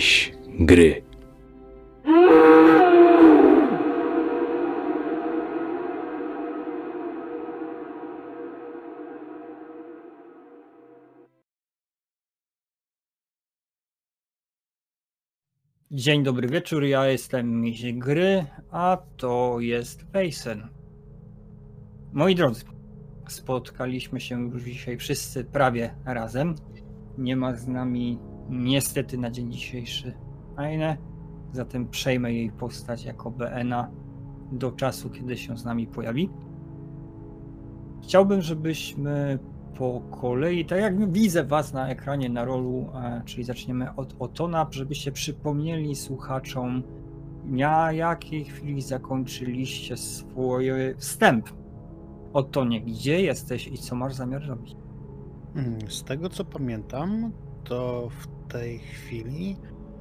Miś gry. Dzień dobry wieczór, ja jestem Miś Gry, a to jest Wejsen. Moi drodzy, spotkaliśmy się już dzisiaj wszyscy prawie razem. Nie ma z nami niestety na dzień dzisiejszy Aine, zatem przejmę jej postać jako BNA do czasu, kiedy się z nami pojawi. Chciałbym, żebyśmy po kolei, tak jak widzę was na ekranie na rolu, e, czyli zaczniemy od Otona, żebyście przypomnieli słuchaczom, na jakiej chwili zakończyliście swój wstęp. Otonie, gdzie jesteś i co masz zamiar robić? Mm, Z tego co pamiętam, to w tej chwili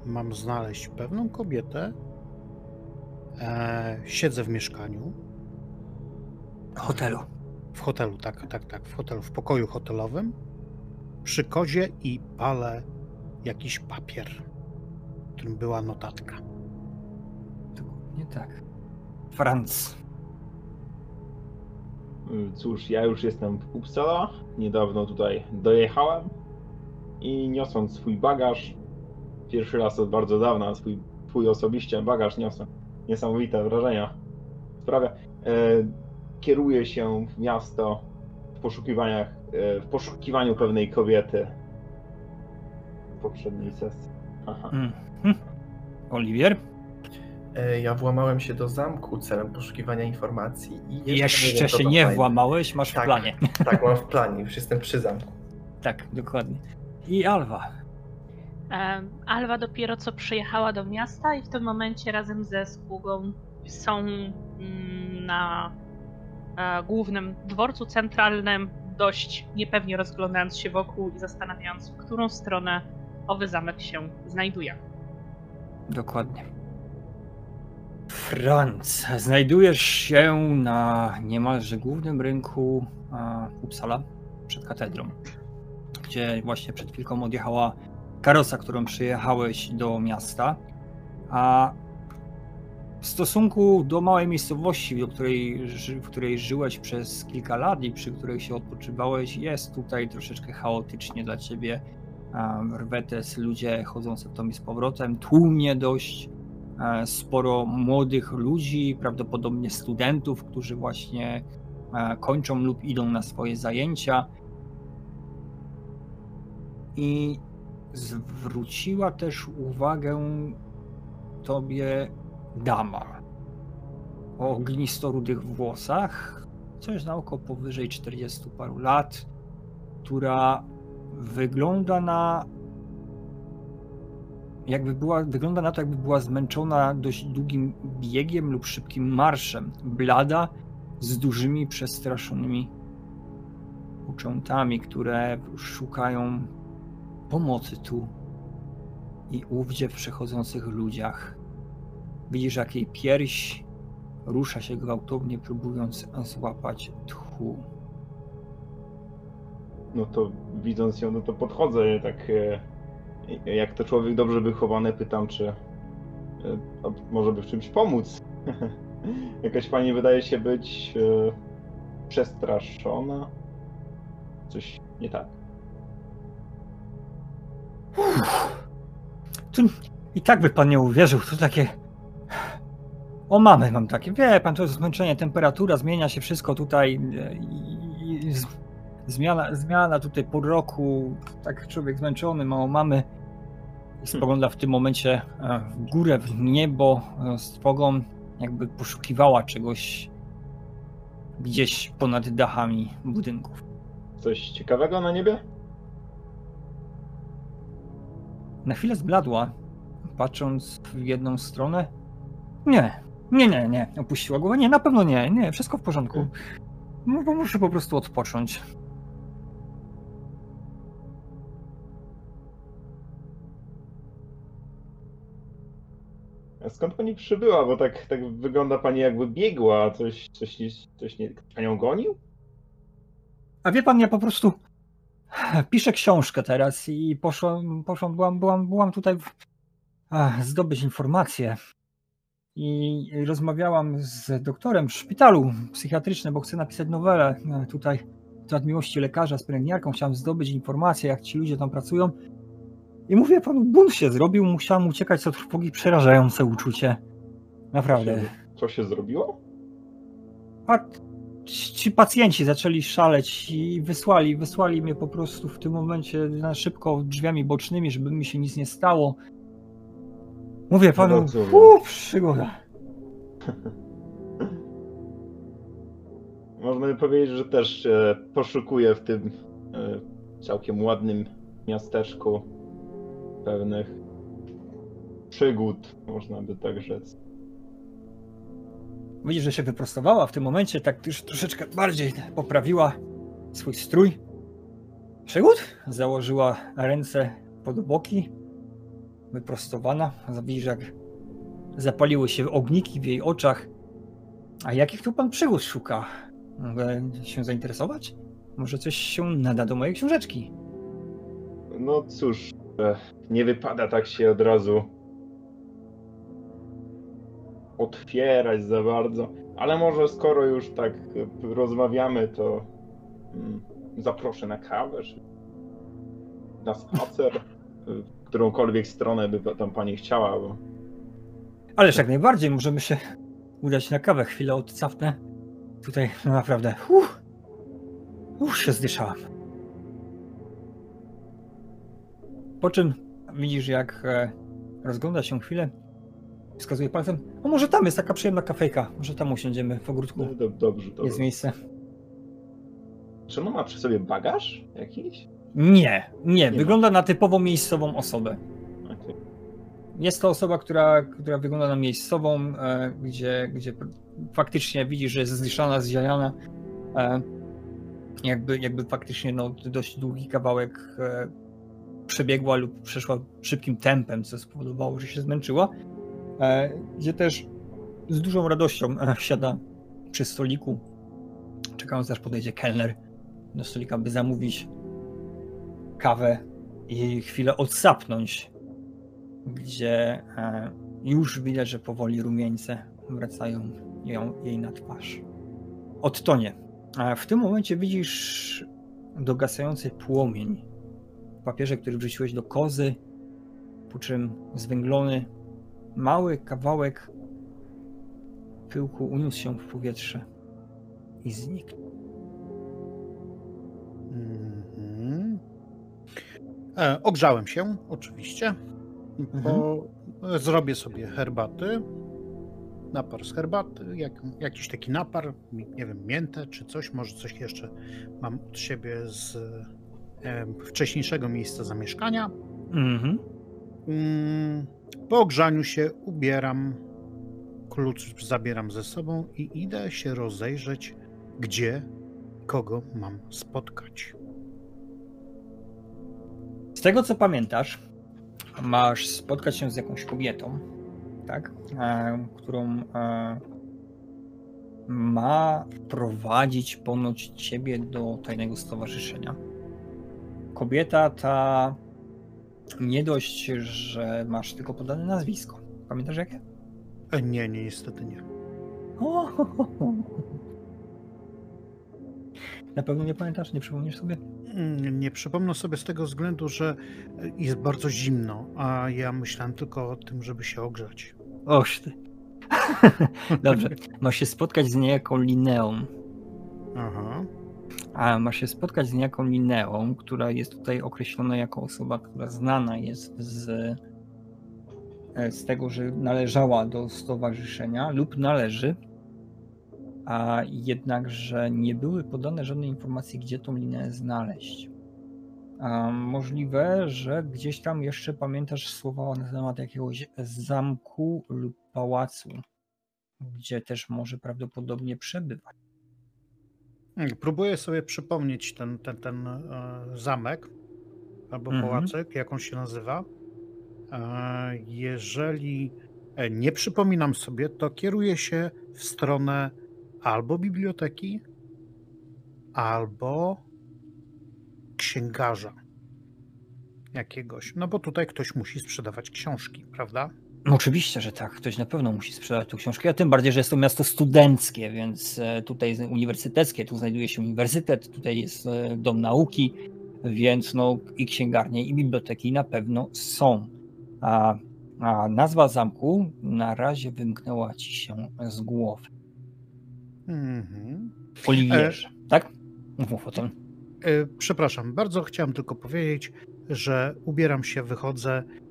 mam znaleźć pewną kobietę. E, siedzę w mieszkaniu, Hotelu. w hotelu, tak, tak, tak, w hotelu, w pokoju hotelowym, przy kozie i palę jakiś papier, w którym była notatka. Nie tak. Franz. Cóż, ja już jestem w Uppsala. Niedawno tutaj dojechałem i niosąc swój bagaż, pierwszy raz od bardzo dawna swój, swój osobiście bagaż niosę. Niesamowite wrażenia sprawia. E, kieruję się w miasto w poszukiwaniach, e, w poszukiwaniu pewnej kobiety w poprzedniej sesji. Aha. Mhm. Oliwier? E, Ja włamałem się do zamku celem poszukiwania informacji i jeszcze, Jeszcze nie się nie fajne. włamałeś, masz w Tak. planie. Tak, mam w planie, już jestem przy zamku. Tak, dokładnie. I Alwa. Alwa dopiero co przyjechała do miasta i w tym momencie razem ze sługą są mm, na e, głównym dworcu centralnym, dość niepewnie rozglądając się wokół i zastanawiając, w którą stronę owy zamek się znajduje. Dokładnie. Franz, znajdujesz się na niemalże głównym rynku Uppsala, przed katedrą, gdzie właśnie przed chwilką odjechała karosa, którą przyjechałeś do miasta, a w stosunku do małej miejscowości, do której, w której żyłeś przez kilka lat i przy której się odpoczywałeś, jest tutaj troszeczkę chaotycznie dla ciebie. Rwetes, ludzie chodzący tam i z powrotem, tłumnie dość, sporo młodych ludzi, prawdopodobnie studentów, którzy właśnie kończą lub idą na swoje zajęcia. I zwróciła też uwagę tobie dama o ognisto-rudych włosach, coś na oko powyżej 40 paru lat, która wygląda na jakby była, wygląda na to, jakby była zmęczona dość długim biegiem lub szybkim marszem. Blada, z dużymi, przestraszonymi uczątami, które szukają pomocy tu i ówdzie w przechodzących ludziach. Widzisz, jak jej pierś rusza się gwałtownie, próbując złapać tchu. No to widząc ją, no to podchodzę tak e, jak to człowiek dobrze wychowany, pytam, czy e, może by w czymś pomóc. Jakaś pani wydaje się być e, przestraszona. Coś nie tak. Tu I tak by pan nie uwierzył, to takie. O mamy mam takie. Wie pan, to jest zmęczenie, temperatura, zmienia się wszystko tutaj. e, I, i z, zmiana, zmiana tutaj po roku. Tak człowiek zmęczony, mało mamy. I spogląda w tym momencie e, w górę, w niebo, e, z trwogą, jakby poszukiwała czegoś gdzieś ponad dachami budynków. Coś ciekawego na niebie? Na chwilę zbladła, patrząc w jedną stronę. Nie, nie, nie, nie. Opuściła głowę. Nie, na pewno nie, nie, wszystko w porządku. No, bo muszę po prostu odpocząć. A skąd pani przybyła? Bo tak, tak wygląda pani jakby biegła. Coś, coś, nie- coś nie, panią gonił? A wie pan, ja po prostu piszę książkę teraz i poszłam, poszłam byłam, byłam, byłam tutaj w, a, zdobyć informacje. I rozmawiałam z doktorem w szpitalu psychiatrycznym, bo chcę napisać nowelę. E, Tutaj, temat miłości lekarza z pielęgniarką, chciałam zdobyć informacje, jak ci ludzie tam pracują. I mówię panu, bunt się zrobił, musiałam uciekać od trwogi, przerażające uczucie. Naprawdę. Co się zrobiło? A ci pacjenci zaczęli szaleć i wysłali, wysłali mnie po prostu w tym momencie na szybko drzwiami bocznymi, żeby mi się nic nie stało. Mówię panu, rozumiem. uu, przygoda. Można by powiedzieć, że też e, poszukuję w tym e, całkiem ładnym miasteczku pewnych przygód, można by tak rzec. Widzisz, że się wyprostowała w tym momencie, tak już troszeczkę bardziej poprawiła swój strój. Przygód? Założyła ręce pod boki, wyprostowana. Widzisz, jak zapaliły się ogniki w jej oczach. A jakich tu pan przygód szuka? Mogę się zainteresować? Może coś się nada do mojej książeczki. No cóż, e, nie wypada tak się od razu otwierać za bardzo, ale może skoro już tak rozmawiamy, to mm, zaproszę na kawę, czy na spacer, w którąkolwiek stronę by tam pani chciała, bo Ależ jak najbardziej, możemy się udać na kawę. Chwilę odcapnę. Tutaj no naprawdę, uff, się zdyszałam. Po czym widzisz, jak e, rozgląda się chwilę, wskazuje palcem, a może tam jest taka przyjemna kafejka, może tam usiądziemy w ogródku, no, do, dobrze, dobrze. jest miejsce. Czy ona ma przy sobie bagaż jakiś? Nie, nie, ma. wygląda na typowo miejscową osobę. Okej. Jest to osoba, która, która wygląda na miejscową, e, gdzie, gdzie faktycznie widzisz, że jest zdyszana, zziajana. E, jakby, jakby faktycznie no, dość długi kawałek e, przebiegła lub przeszła szybkim tempem, co spowodowało, że się zmęczyła. E, gdzie też z dużą radością e, siada przy stoliku, czekając aż podejdzie kelner do stolika, by zamówić kawę i chwilę odsapnąć gdzie e, już widać, że powoli rumieńce wracają ją, jej na twarz. Odtonie. W tym momencie widzisz dogasający płomień w papierze, który wrzuciłeś do kozy, po czym zwęglony mały kawałek pyłku uniósł się w powietrze i znikł. Mhm. E, ogrzałem się, oczywiście. Bo zrobię sobie herbaty. Napar z herbaty, jak, jakiś taki napar, nie wiem, miętę czy coś, może coś jeszcze mam od siebie z e, wcześniejszego miejsca zamieszkania. Mhm. Mm, po ogrzaniu się ubieram, klucz zabieram ze sobą i idę się rozejrzeć, gdzie, kogo mam spotkać. Z tego co pamiętasz, masz spotkać się z jakąś kobietą, tak? E, którą e, ma prowadzić ponoć ciebie do tajnego stowarzyszenia. Kobieta ta nie dość, że masz tylko podane nazwisko. Pamiętasz jakie? E, nie, nie, niestety nie. O, ho, ho, ho. Na pewno nie pamiętasz, nie przypomnisz sobie? Mm, Nie przypomnę sobie z tego względu, że jest bardzo zimno, a ja myślałem tylko o tym, żeby się ogrzać. Oż ty. Dobrze. Masz się spotkać z niejaką Lineą. Aha. A masz się spotkać z niejaką Lineą, która jest tutaj określona jako osoba, która znana jest z, e, z tego, że należała do stowarzyszenia lub należy, a jednakże nie były podane żadne informacje, gdzie tą Lineę znaleźć. A możliwe, że gdzieś tam jeszcze pamiętasz słowa na temat jakiegoś zamku lub pałacu, gdzie też może prawdopodobnie przebywać. Mm, Próbuję sobie przypomnieć ten, ten, ten e, zamek albo Mhm. pałacyk, jak on się nazywa. E, jeżeli e, nie przypominam sobie, to kieruję się w stronę albo biblioteki, albo księgarza. jakiegoś. No bo tutaj ktoś musi sprzedawać książki, prawda? No oczywiście, że tak. Ktoś na pewno musi sprzedać tę książkę. A tym bardziej, że jest to miasto studenckie, więc e, tutaj jest uniwersyteckie, tu znajduje się uniwersytet, tutaj jest e, dom nauki, więc no i księgarnie, i biblioteki na pewno są. A, a nazwa zamku na razie wymknęła ci się z głowy. Mhm. Oliwierze, tak? Mów o tym. E, przepraszam, bardzo chciałem tylko powiedzieć, że ubieram się, wychodzę e,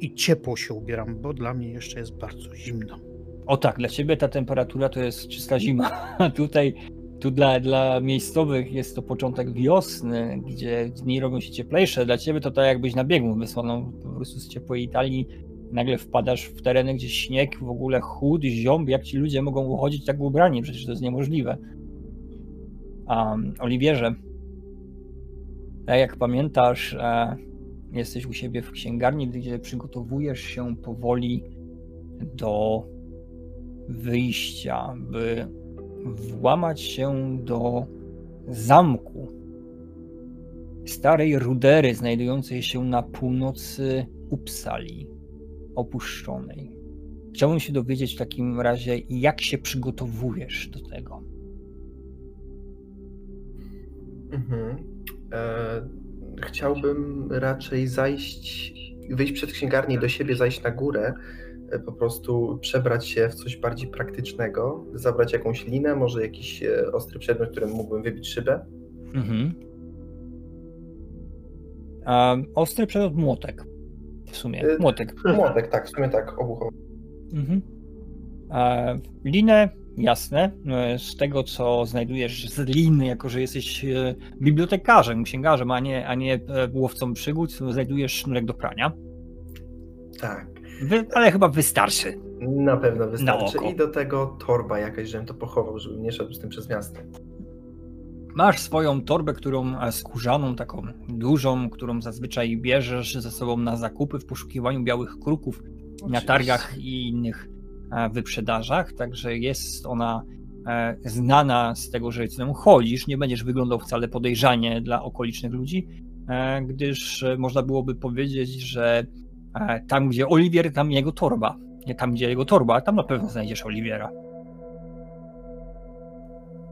i ciepło się ubieram, bo dla mnie jeszcze jest bardzo zimno. O tak, dla ciebie ta temperatura to jest czysta zima. Tutaj, tu dla, dla miejscowych jest to początek wiosny, gdzie dni robią się cieplejsze. Dla ciebie to tak jakbyś na biegu wysłaną po prostu z ciepłej Italii. Nagle wpadasz w tereny, gdzie śnieg, w ogóle chłód, ziąb. Jak ci ludzie mogą uchodzić tak ubrani? Przecież to jest niemożliwe. Um, Oliwierze, tak jak pamiętasz, e, jesteś u siebie w księgarni, gdzie przygotowujesz się powoli do wyjścia, by włamać się do zamku starej rudery znajdującej się na północy Uppsali, opuszczonej. Chciałbym się dowiedzieć w takim razie, jak się przygotowujesz do tego. Mhm. E, chciałbym raczej zajść, wyjść przed księgarnię do siebie, zajść na górę, e, po prostu przebrać się w coś bardziej praktycznego, zabrać jakąś linę, może jakiś e, ostry przedmiot, którym mógłbym wybić szybę. Mhm. A, ostry przedmiot młotek. W sumie. Y, Młotek. Młotek, tak, w sumie tak, obuchowy. Mhm. A, linę, jasne. E, Z tego, co znajdujesz z liny, jako że jesteś e, bibliotekarzem, księgarzem, a nie, a nie e, łowcą przygód, znajdujesz sznurek do prania. Tak, Wy, ale chyba wystarczy. na pewno wystarczy. oko. I do tego torba jakaś, żebym to pochował, żebym nie szedł z tym przez miasto. Masz swoją torbę, którą e, skórzaną, taką dużą, którą zazwyczaj bierzesz ze sobą na zakupy w poszukiwaniu białych kruków na Oczywiście. targach i innych wyprzedażach, także jest ona e, znana z tego, że z nią chodzisz, nie będziesz wyglądał wcale podejrzanie dla okolicznych ludzi, e, gdyż e, można byłoby powiedzieć, że e, tam, gdzie Oliwier, tam jego torba. Nie tam, gdzie jego torba, tam na pewno znajdziesz Oliwiera.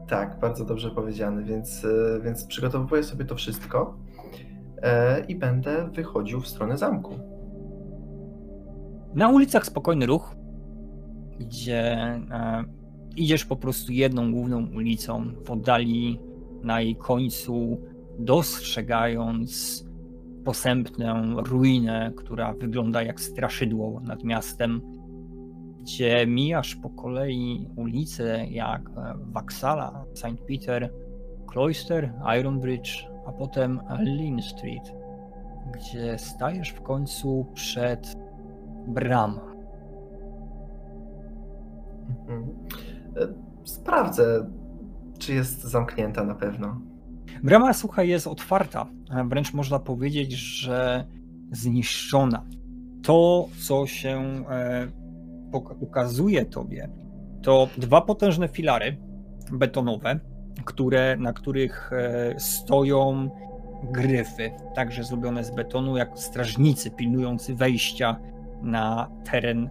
Tak, bardzo dobrze powiedziane, więc, e, więc przygotowuję sobie to wszystko e, i będę wychodził w stronę zamku. Na ulicach spokojny ruch, gdzie e, idziesz po prostu jedną główną ulicą, w oddali na jej końcu, dostrzegając posępną ruinę, która wygląda jak straszydło nad miastem, gdzie mijasz po kolei ulice jak e, Waxala, St. Peter, Cloister, Iron Bridge, a potem Lynn Street, gdzie stajesz w końcu przed bramą. Mhm. E, Sprawdzę, czy jest zamknięta na pewno. Brama, słuchaj, jest otwarta. Wręcz można powiedzieć, że zniszczona. To, co się e, ukazuje tobie, to dwa potężne filary betonowe, które, na których e, stoją gryfy, także zrobione z betonu, jak strażnicy pilnujący wejścia na teren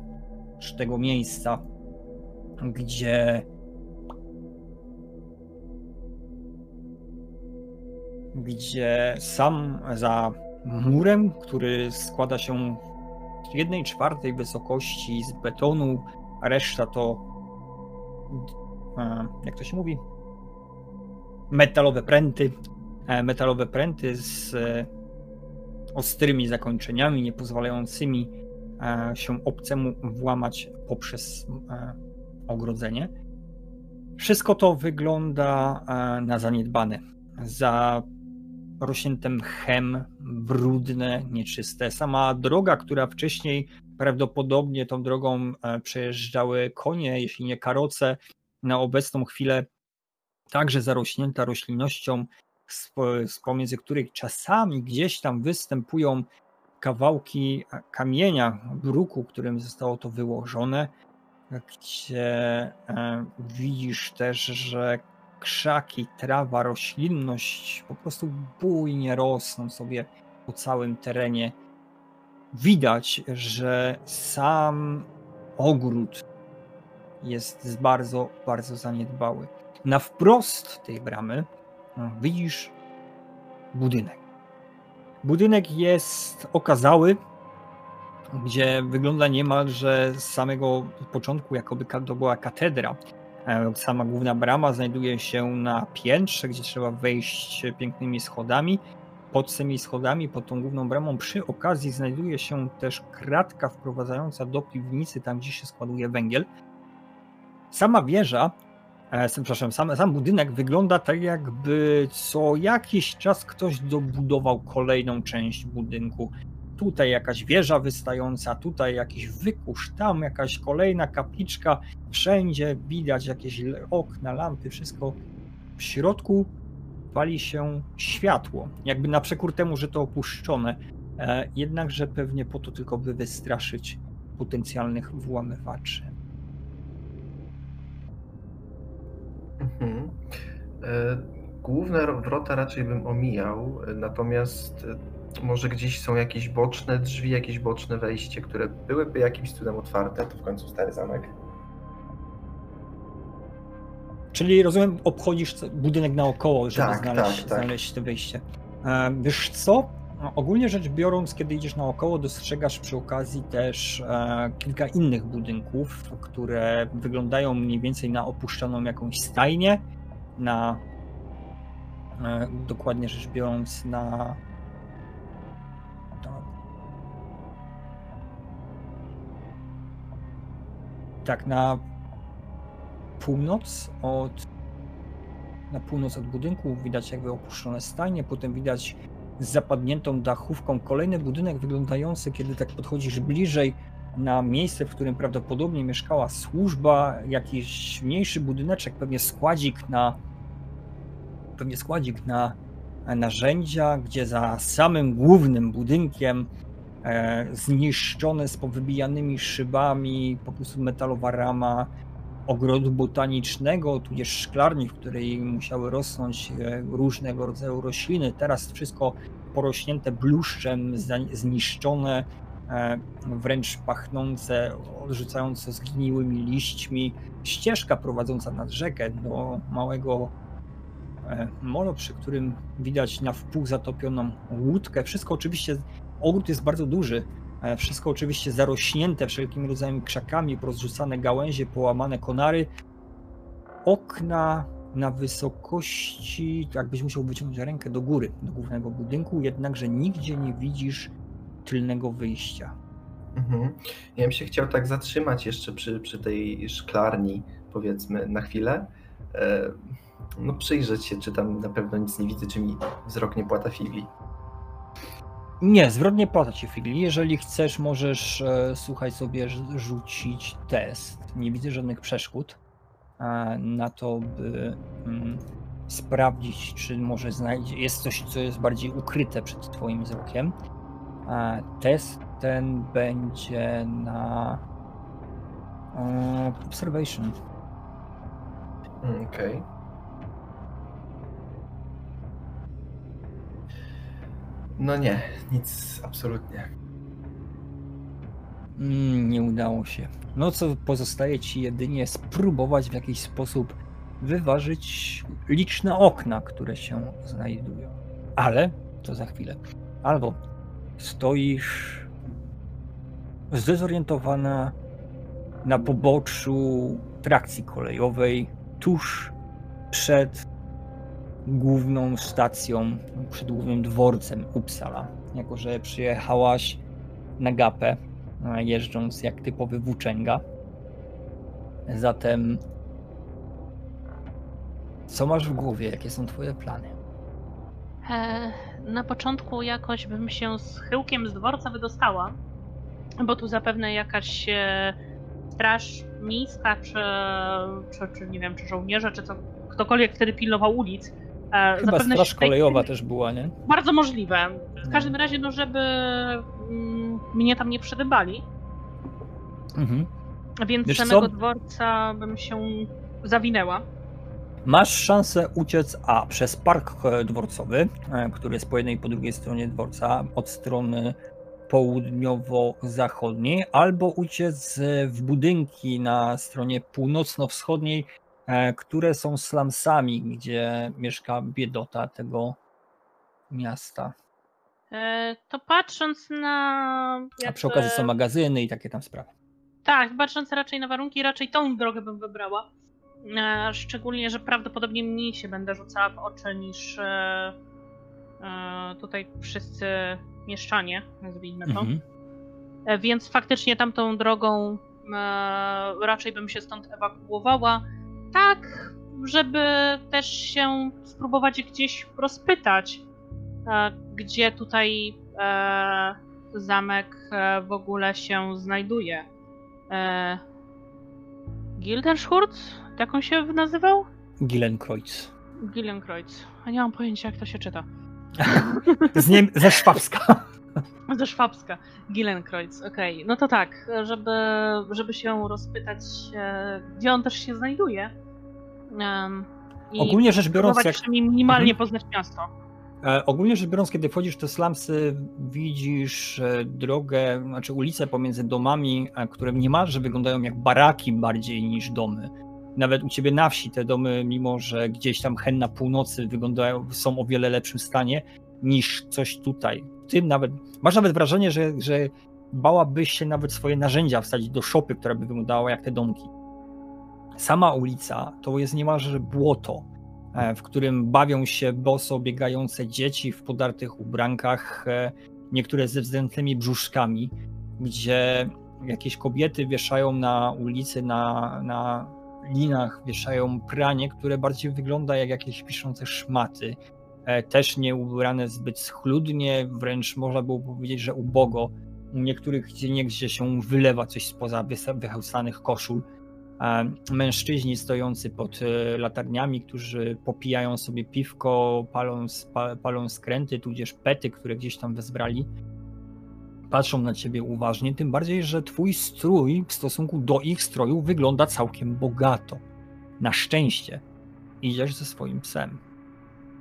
tego miejsca, gdzie gdzie sam za murem, który składa się z jednej czwartej wysokości z betonu, a reszta to e, jak to się mówi? Metalowe pręty. E, Metalowe pręty z e, ostrymi zakończeniami, nie pozwalającymi się obcemu włamać poprzez ogrodzenie. Wszystko to wygląda e, na zaniedbane. Za rośnięte mchem, brudne, nieczyste. Sama droga, która wcześniej prawdopodobnie tą drogą e, przejeżdżały konie, jeśli nie karoce, na obecną chwilę także zarośnięta roślinnością, z pomiędzy których czasami gdzieś tam występują kawałki e, kamienia, bruku, którym zostało to wyłożone, gdzie e, widzisz też, że krzaki, trawa, roślinność po prostu bujnie rosną sobie po całym terenie. Widać, że sam ogród jest bardzo, bardzo zaniedbały. Na wprost tej bramy no, widzisz budynek. Budynek jest okazały, gdzie wygląda niemalże z samego początku, jakoby to była katedra. E, sama główna brama znajduje się na piętrze, gdzie trzeba wejść pięknymi schodami. Pod tymi schodami, pod tą główną bramą, przy okazji znajduje się też kratka wprowadzająca do piwnicy, tam gdzie się składuje węgiel. Sama wieża, e, przepraszam, sam, sam budynek wygląda tak, jakby co jakiś czas ktoś dobudował kolejną część budynku. Tutaj jakaś wieża wystająca, tutaj jakiś wykusz, tam jakaś kolejna kapliczka. Wszędzie widać jakieś okna, lampy, wszystko. W środku pali się światło, jakby na przekór temu, że to opuszczone. E, jednakże pewnie po to tylko, by wystraszyć potencjalnych włamywaczy. Mhm. E, główne wrota raczej bym omijał, natomiast może gdzieś są jakieś boczne drzwi, jakieś boczne wejście, które byłyby jakimś cudem otwarte, to w końcu stary zamek. Czyli rozumiem, obchodzisz budynek naokoło, żeby Tak, znaleźć, tak, tak. znaleźć to wyjście. E, wiesz co? Ogólnie rzecz biorąc, kiedy idziesz naokoło, dostrzegasz przy okazji też e, kilka innych budynków, które wyglądają mniej więcej na opuszczoną jakąś stajnię, na e, dokładnie rzecz biorąc na tak, na północ od na północ od budynku widać jakby opuszczone stajnie, potem widać z zapadniętą dachówką kolejny budynek wyglądający, kiedy tak podchodzisz bliżej na miejsce, w którym prawdopodobnie mieszkała służba, jakiś mniejszy budyneczek, pewnie składzik na pewnie składzik na narzędzia, gdzie za samym głównym budynkiem zniszczone z powybijanymi szybami, po prostu metalowa rama, ogrodu botanicznego, tudzież szklarni, w której musiały rosnąć e, różnego rodzaju rośliny. Teraz wszystko porośnięte bluszczem, zniszczone, e, wręcz pachnące, odrzucające zgniłymi liśćmi. Ścieżka prowadząca nad rzekę do małego e, molo, przy którym widać na wpół zatopioną łódkę. Wszystko oczywiście, ogród jest bardzo duży, E, wszystko oczywiście zarośnięte wszelkimi rodzajami krzakami, porozrzucane gałęzie, połamane konary. Okna na wysokości, jakbyś musiał wyciągnąć rękę do góry, do głównego budynku, jednakże nigdzie nie widzisz tylnego wyjścia. Mhm. Ja bym się chciał tak zatrzymać jeszcze przy, przy tej szklarni, powiedzmy, na chwilę. E, no przyjrzeć się, czy tam na pewno nic nie widzę, czy mi wzrok nie płata figli. Nie, zwrotnie płata ci figli. Jeżeli chcesz, możesz, e, słuchaj sobie, rzucić test. Nie widzę żadnych przeszkód e, na to, by mm, sprawdzić, czy może znajdzie, jest coś, co jest bardziej ukryte przed twoim wzrokiem. E, test ten będzie na e, observation. Okej. Okay. No nie, nic absolutnie. Mm, nie udało się. No co pozostaje ci jedynie spróbować w jakiś sposób wyważyć liczne okna, które się znajdują. Ale to za chwilę. Albo stoisz zdezorientowana na poboczu trakcji kolejowej tuż przed główną stacją, przed głównym dworcem Uppsala. Jako, że przyjechałaś na gapę, jeżdżąc jak typowy włóczęga. Zatem co masz w głowie? Jakie są twoje plany? E, na początku jakoś bym się z chyłkiem z dworca wydostała, bo tu zapewne jakaś e, straż miejska, czy, czy, czy nie wiem, czy żołnierze, czy co, ktokolwiek wtedy pilnował ulic, Chyba Zapewne straż kolejowa też była, nie? Bardzo możliwe. W no. każdym razie, no żeby mm, mnie tam nie przydybali. Mhm. Więc Wiesz samego co? dworca bym się zawinęła. Masz szansę uciec A przez park e, dworcowy, e, który jest po jednej i po drugiej stronie dworca, od strony południowo-zachodniej, albo uciec e, w budynki na stronie północno-wschodniej, e, które są slumsami, gdzie mieszka biedota tego miasta. E, to patrząc na. A jakby- przy okazji są magazyny i takie tam sprawy. Tak, patrząc raczej na warunki, raczej tą drogę bym wybrała. E, szczególnie, że prawdopodobnie mniej się będę rzucała w oczy niż e, e, tutaj wszyscy mieszczanie, nazwijmy to. Mhm. E, Więc faktycznie tamtą drogą e, raczej bym się stąd ewakuowała. Tak, żeby też się spróbować gdzieś rozpytać, e, gdzie tutaj e, zamek e, w ogóle się znajduje. Gildenschurt? Jak on się nazywał? Gillenkreuz. Gillenkreuz. A nie mam pojęcia, jak to się czyta. Z nie, ze Szwabska. Ze Szwabska. Gillenkreuz, okej. No to tak, żeby, żeby się rozpytać, e, gdzie on też się znajduje. I Ogólnie rzecz biorąc, jak, minimalnie Mhm. poznać miasto. E, Ogólnie rzecz biorąc, kiedy wchodzisz te slumsy, widzisz e, drogę, znaczy ulicę pomiędzy domami, które niemalże wyglądają jak baraki bardziej niż domy. Nawet u ciebie na wsi te domy, mimo że gdzieś tam hen na północy wyglądają, są o wiele lepszym stanie niż coś tutaj. Tym nawet, masz nawet wrażenie, że, że bałabyś się nawet swoje narzędzia wsadzić do szopy, która by wyglądała jak te domki. Sama ulica to jest niemalże błoto e, w którym bawią się boso biegające dzieci w podartych ubrankach, e, niektóre ze wzdętymi brzuszkami, gdzie jakieś kobiety wieszają na ulicy, na, na linach, wieszają pranie, które bardziej wygląda jak jakieś piszące szmaty. E, Też nie ubrane zbyt schludnie, wręcz można było powiedzieć, że ubogo. U niektórych gdzie się wylewa coś spoza wychełstanych koszul. E, Mężczyźni stojący pod e, latarniami, którzy popijają sobie piwko, palą, palą skręty, tudzież pety, które gdzieś tam wezbrali, patrzą na ciebie uważnie, tym bardziej, że twój strój w stosunku do ich stroju wygląda całkiem bogato. Na szczęście idziesz ze swoim psem,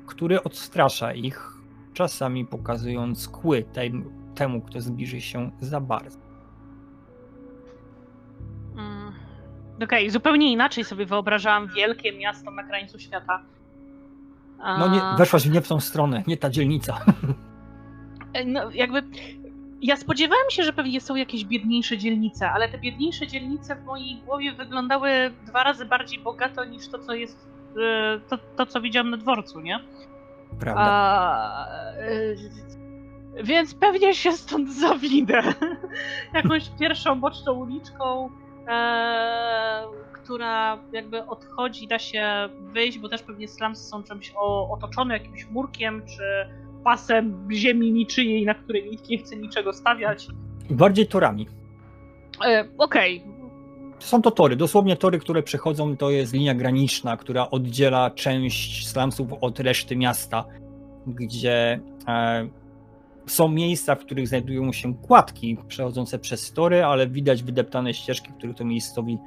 który odstrasza ich, czasami pokazując kły tem, temu, kto zbliży się za bardzo. Mm. Okej, zupełnie inaczej sobie wyobrażałam wielkie miasto na krańcu świata. A, No nie, weszłaś nie w tą stronę, nie ta dzielnica. no, jakby ja spodziewałam się, że pewnie są jakieś biedniejsze dzielnice, ale te biedniejsze dzielnice w mojej głowie wyglądały dwa razy bardziej bogato niż to, co jest to, to co widziałam na dworcu, nie? Prawda? A, e, więc pewnie się stąd zawinę. Jakąś pierwszą boczną uliczką, e, która jakby odchodzi, da się wyjść, bo też pewnie slumsy są czymś o, otoczone jakimś murkiem, czy pasem ziemi niczyjej, na której nikt nie chce niczego stawiać. Bardziej torami. E, Okej, Są to tory, dosłownie tory, które przechodzą, to jest linia graniczna, która oddziela część slumsów od reszty miasta, gdzie e, są miejsca, w których znajdują się kładki przechodzące przez tory, ale widać wydeptane ścieżki, w których to miejscowi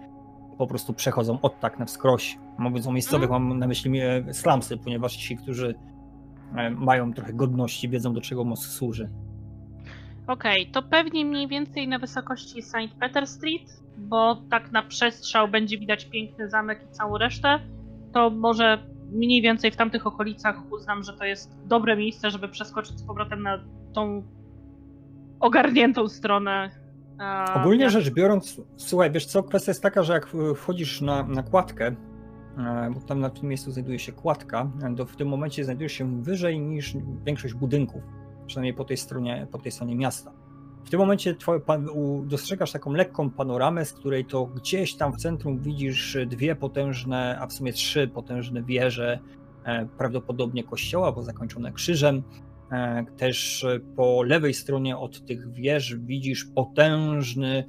po prostu przechodzą od tak na wskroś. Mówiąc o miejscowych, mam na myśli e, slumsy, ponieważ ci, którzy e, mają trochę godności, wiedzą do czego most służy. Okej, to pewnie mniej więcej na wysokości St. Peter Street, bo tak na przestrzał będzie widać piękny zamek i całą resztę. To może mniej więcej w tamtych okolicach uznam, że to jest dobre miejsce, żeby przeskoczyć z powrotem na tą ogarniętą stronę. e, Ogólnie miasta. rzecz biorąc, słuchaj, wiesz co, kwestia jest taka, że jak wchodzisz na, na kładkę, e, bo tam na tym miejscu znajduje się kładka, to w tym momencie znajdujesz się wyżej niż większość budynków, przynajmniej po tej stronie, po tej stronie miasta. W tym momencie dostrzegasz taką lekką panoramę, z której to gdzieś tam w centrum widzisz dwie potężne, a w sumie trzy potężne wieże, e, prawdopodobnie kościoła, bo zakończone krzyżem. E, Też e, po lewej stronie od tych wież widzisz potężny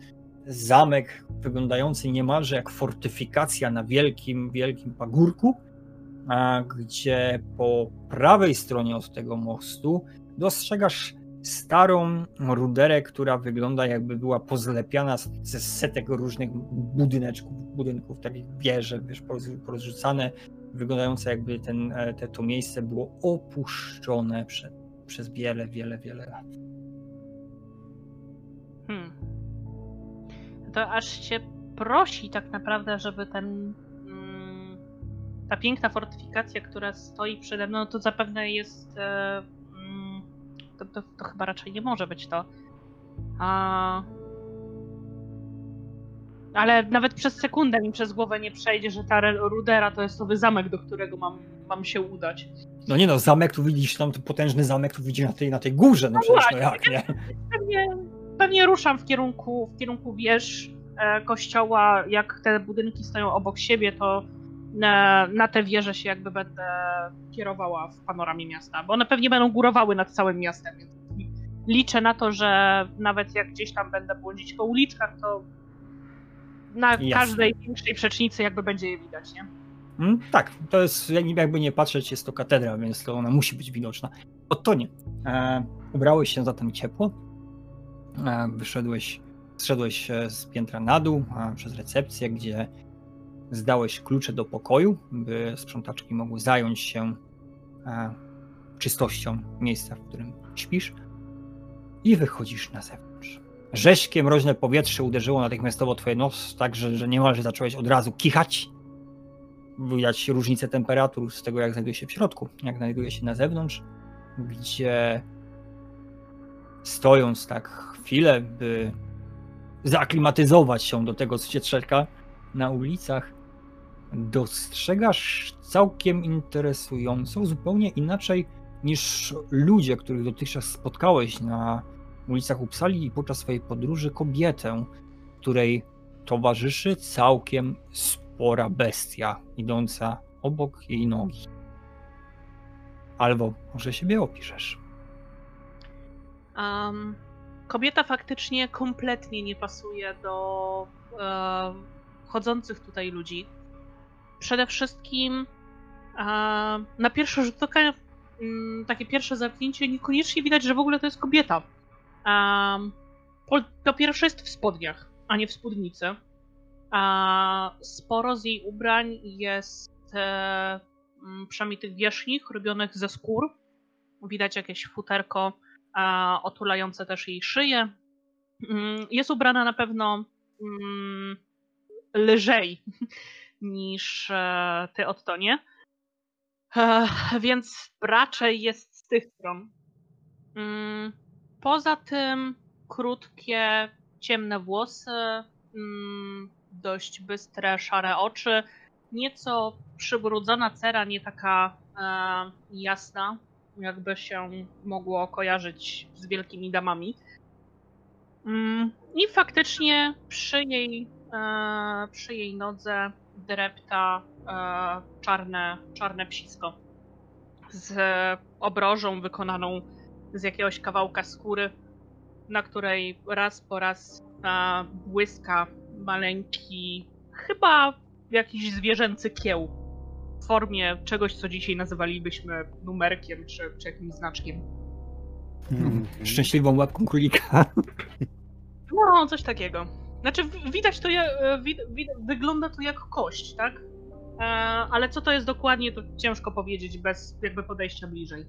zamek, wyglądający niemalże jak fortyfikacja na wielkim, wielkim pagórku, gdzie po prawej stronie od tego mostu dostrzegasz starą ruderę, która wygląda jakby była pozlepiana ze setek różnych budyneczków, budynków, takich wieże, wiesz, poroz- porozrzucane. wyglądające jakby ten, e, te, to miejsce było opuszczone prze, przez wiele, wiele, wiele lat. Hmm. To aż się prosi tak naprawdę, żeby ten mm, ta piękna fortyfikacja, która stoi przede mną, to zapewne jest e, to, to, to chyba raczej nie może być to. A... Ale nawet przez sekundę mi przez głowę nie przejdzie, że ta Rudera to jest nowy zamek, do którego mam, mam się udać. No nie no, zamek tu widzisz, tam potężny zamek tu widzisz na tej, na tej górze, no, No przecież no jak, nie? Pewnie, pewnie ruszam w kierunku, w kierunku wież e, kościoła. Jak te budynki stoją obok siebie, to na, na te wieże się jakby będę kierowała w panoramie miasta, bo one pewnie będą górowały nad całym miastem, więc liczę na to, że nawet jak gdzieś tam będę błądzić po uliczkach, to na Jasne. każdej większej przecznicy jakby będzie je widać, nie? Mm, tak, to jest, jakby nie patrzeć, jest to katedra, więc to ona musi być widoczna. Oto nie. E, ubrałeś się zatem ciepło, e, wyszedłeś, zszedłeś e, z piętra na dół e, przez recepcję, gdzie zdałeś klucze do pokoju, by sprzątaczki mogły zająć się e, czystością miejsca, w którym śpisz i wychodzisz na zewnątrz. Rzeźkie, mroźne powietrze uderzyło natychmiastowo twoje nos, tak że, że niemalże zacząłeś od razu kichać. Widać różnicę temperatur z tego, jak znajduje się w środku, jak znajduje się na zewnątrz, gdzie stojąc tak chwilę, by zaaklimatyzować się do tego, co cię czeka na ulicach, dostrzegasz całkiem interesującą, zupełnie inaczej niż ludzie, których dotychczas spotkałeś na ulicach Uppsali i podczas swojej podróży kobietę, której towarzyszy całkiem spora bestia idąca obok jej nogi. Albo może siebie opiszesz. Um, kobieta faktycznie kompletnie nie pasuje do e, chodzących tutaj ludzi. Przede wszystkim na pierwszy rzut oka, mm, takie pierwsze zamknięcie, niekoniecznie widać, że w ogóle to jest kobieta. Po pierwsze jest w spodniach, a nie w spódnicy. Sporo z jej ubrań jest e, mm, przynajmniej tych wierzchnich, robionych ze skór. Widać jakieś futerko otulające też jej szyję. Mm, Jest ubrana na pewno lżej niż e, ty, Ottonie. Więc raczej jest z tych stron. Mm, Poza tym krótkie, ciemne włosy, mm, dość bystre, szare oczy, nieco przybrudzona cera, nie taka e, jasna, jakby się mogło kojarzyć z wielkimi damami. Mm, I faktycznie przy jej, e, przy jej nodze drepta e, czarne, czarne psisko z obrożą wykonaną z jakiegoś kawałka skóry, na której raz po raz e, błyska maleńki, chyba jakiś zwierzęcy kieł w formie czegoś, co dzisiaj nazywalibyśmy numerkiem czy, czy jakimś znaczkiem. Mhm. Szczęśliwą łapką królika. No, coś takiego. Znaczy, widać to, e, wid, wid, wygląda to jak kość, tak? E, ale co to jest dokładnie, to ciężko powiedzieć bez jakby podejścia bliżej.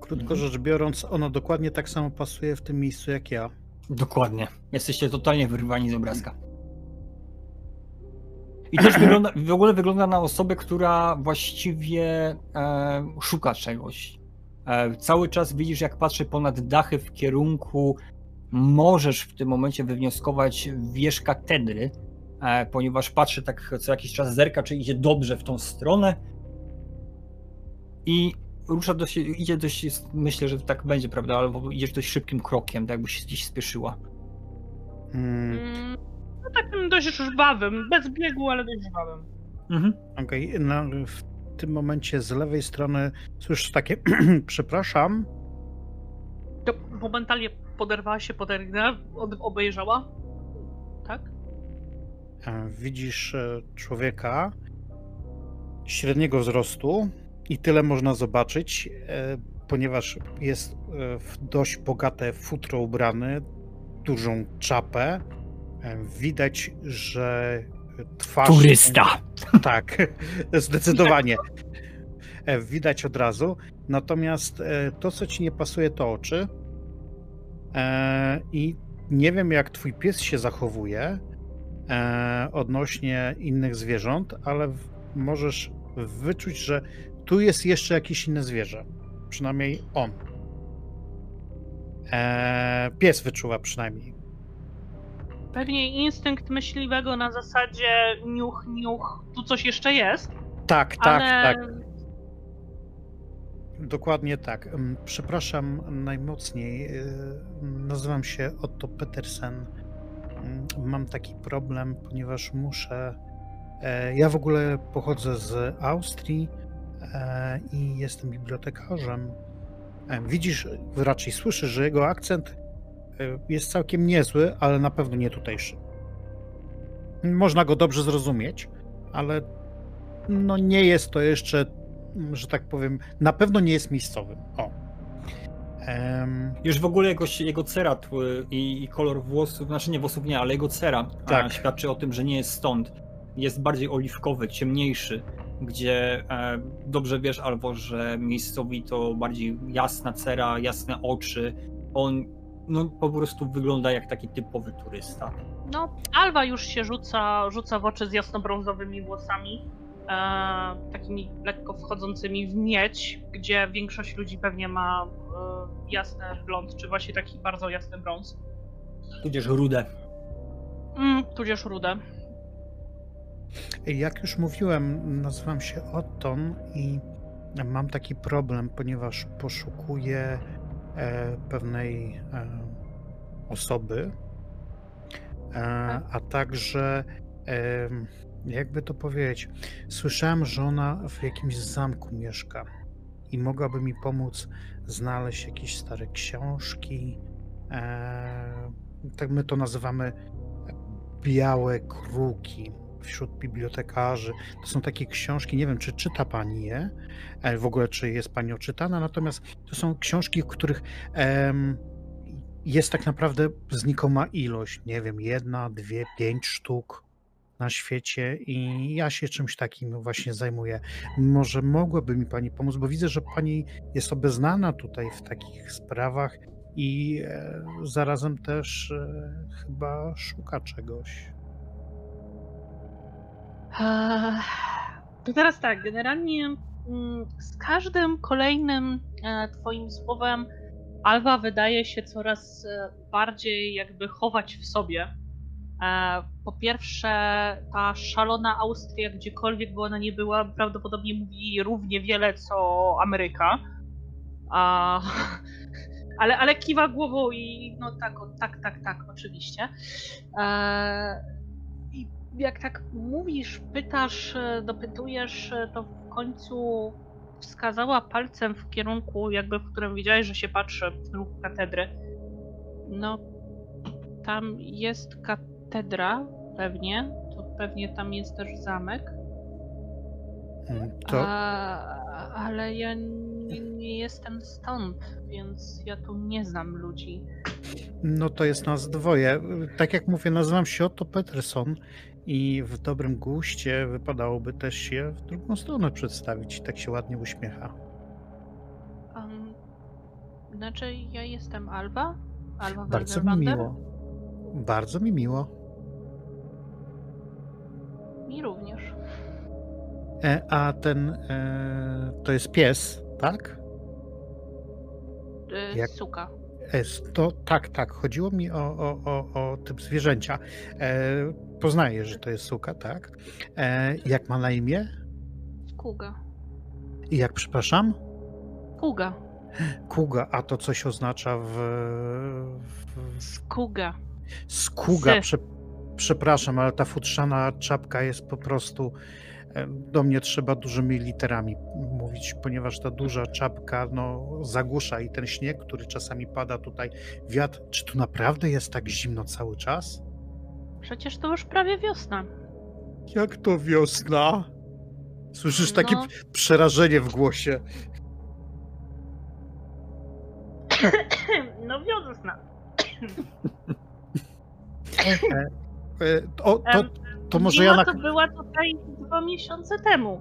Krótko rzecz biorąc, ono dokładnie tak samo pasuje w tym miejscu jak ja. Dokładnie. Jesteście totalnie wyrwani z obrazka. I też wygląda, w ogóle wygląda na osobę, która właściwie e, szuka czegoś. E, cały czas widzisz, jak patrzy ponad dachy w kierunku. Możesz w tym momencie wywnioskować wież katedry, e, ponieważ patrzy tak co jakiś czas, zerka, czy idzie dobrze w tą stronę. I rusza dość, idzie dość, myślę, że tak będzie, prawda, ale idziesz dość szybkim krokiem, tak jakby się gdzieś spieszyła. Hmm, Mm, no takim dość żwawym, bez biegu, ale dość żwawym. Mhm. Okej, no, w tym momencie z lewej strony słyszysz takie przepraszam, To momentalnie poderwała się pod rękę, od- obejrzała. Tak? e, widzisz e, człowieka średniego wzrostu i tyle można zobaczyć, e, ponieważ jest w dość bogate futro ubrany, dużą czapę. Widać, że twarz. Turysta! Tak, zdecydowanie. E, Widać od razu. Natomiast e, to, co ci nie pasuje, to oczy. E, I nie wiem, jak twój pies się zachowuje odnośnie innych zwierząt, ale możesz wyczuć, że tu jest jeszcze jakieś inne zwierzę. Przynajmniej on. Pies wyczuwa przynajmniej. Pewnie instynkt myśliwego na zasadzie niuch, niuch, tu coś jeszcze jest, Tak, tak, ale tak. Dokładnie tak. Przepraszam najmocniej. y, Nazywam się Otto Petersen. Mam taki problem, ponieważ muszę. e, Ja w ogóle pochodzę z Austrii e, i jestem bibliotekarzem. E, Widzisz, raczej słyszysz, że jego akcent e, jest całkiem niezły, ale na pewno nie tutejszy. Można go dobrze zrozumieć, ale no nie jest to jeszcze, że tak powiem, na pewno nie jest miejscowym. O. Em, Już w ogóle jego, jego cera tły- i, i kolor włosów, znaczy nie włosów nie, ale jego cera Tak. a, świadczy o tym, że nie jest stąd. Jest bardziej oliwkowy, ciemniejszy, gdzie e, dobrze wiesz albo, że miejscowi to bardziej jasna cera, jasne oczy. On no, po prostu wygląda jak taki typowy turysta. no, Alwa już się rzuca, rzuca w oczy z jasnobrązowymi włosami, takimi lekko wchodzącymi w miedź, gdzie większość ludzi pewnie ma e, jasny blond, czy właśnie taki bardzo jasny brąz. Tudzież rudę. Mm, tudzież rudę. Jak już mówiłem, nazywam się Otton i mam taki problem, ponieważ poszukuję e, pewnej e, osoby, e, a także, e, jakby to powiedzieć, słyszałem, że ona w jakimś zamku mieszka i mogłaby mi pomóc znaleźć jakieś stare książki. E, tak my to nazywamy białe kruki wśród bibliotekarzy. To są takie książki, nie wiem, czy czyta pani je, e, w ogóle czy jest pani oczytana, natomiast to są książki, w których em, jest tak naprawdę znikoma ilość, nie wiem, jedna, dwie, pięć sztuk na świecie i ja się czymś takim właśnie zajmuję. Może mogłaby mi pani pomóc, bo widzę, że pani jest obeznana tutaj w takich sprawach i e, zarazem też e, chyba szuka czegoś. To teraz tak, generalnie mm, z każdym kolejnym e, twoim słowem Alwa wydaje się coraz bardziej jakby chować w sobie. E, Po pierwsze, ta szalona Austria, gdziekolwiek by ona nie była, prawdopodobnie mówi równie wiele co Ameryka. A, ale, ale kiwa głową i no tak, o, tak, tak, tak, oczywiście. E, I jak tak mówisz, pytasz, dopytujesz, to w końcu wskazała palcem w kierunku, jakby w którym widziałeś, że się patrzy w ruch katedry. No, tam jest katedra, pewnie. To pewnie tam jest też zamek. Mm, To, A, ale ja nie, nie jestem stąd, więc ja tu nie znam ludzi. no to jest nas dwoje. Tak jak mówię, nazywam się Otto Peterson i w dobrym guście wypadałoby też się w drugą stronę przedstawić. Tak się ładnie uśmiecha. Um, znaczy, ja jestem Alba? Alba Bardzo mi miło. Bardzo mi miło. Mi również. E, a ten e, to jest pies, tak? Y, Jak- Suka. Jest to tak, tak. Chodziło mi o, o, o, o typ zwierzęcia. E, poznaję, że to jest suka, tak. E, jak ma na imię? Kuga. I jak przepraszam? Kuga. Kuga, a to coś oznacza w. w, w Kuga. skuga. Sy. Prze, przepraszam, ale ta futrzana czapka jest po prostu. e, Do mnie trzeba dużymi literami mówić, ponieważ ta duża czapka no, zagłusza i ten śnieg, który czasami pada tutaj, wiatr. Czy tu naprawdę jest tak zimno cały czas? Przecież to już prawie wiosna. Jak to wiosna? Słyszysz takie No. przerażenie w głosie. No wiosna. O, to, to może ja na... to była tutaj dwa miesiące temu.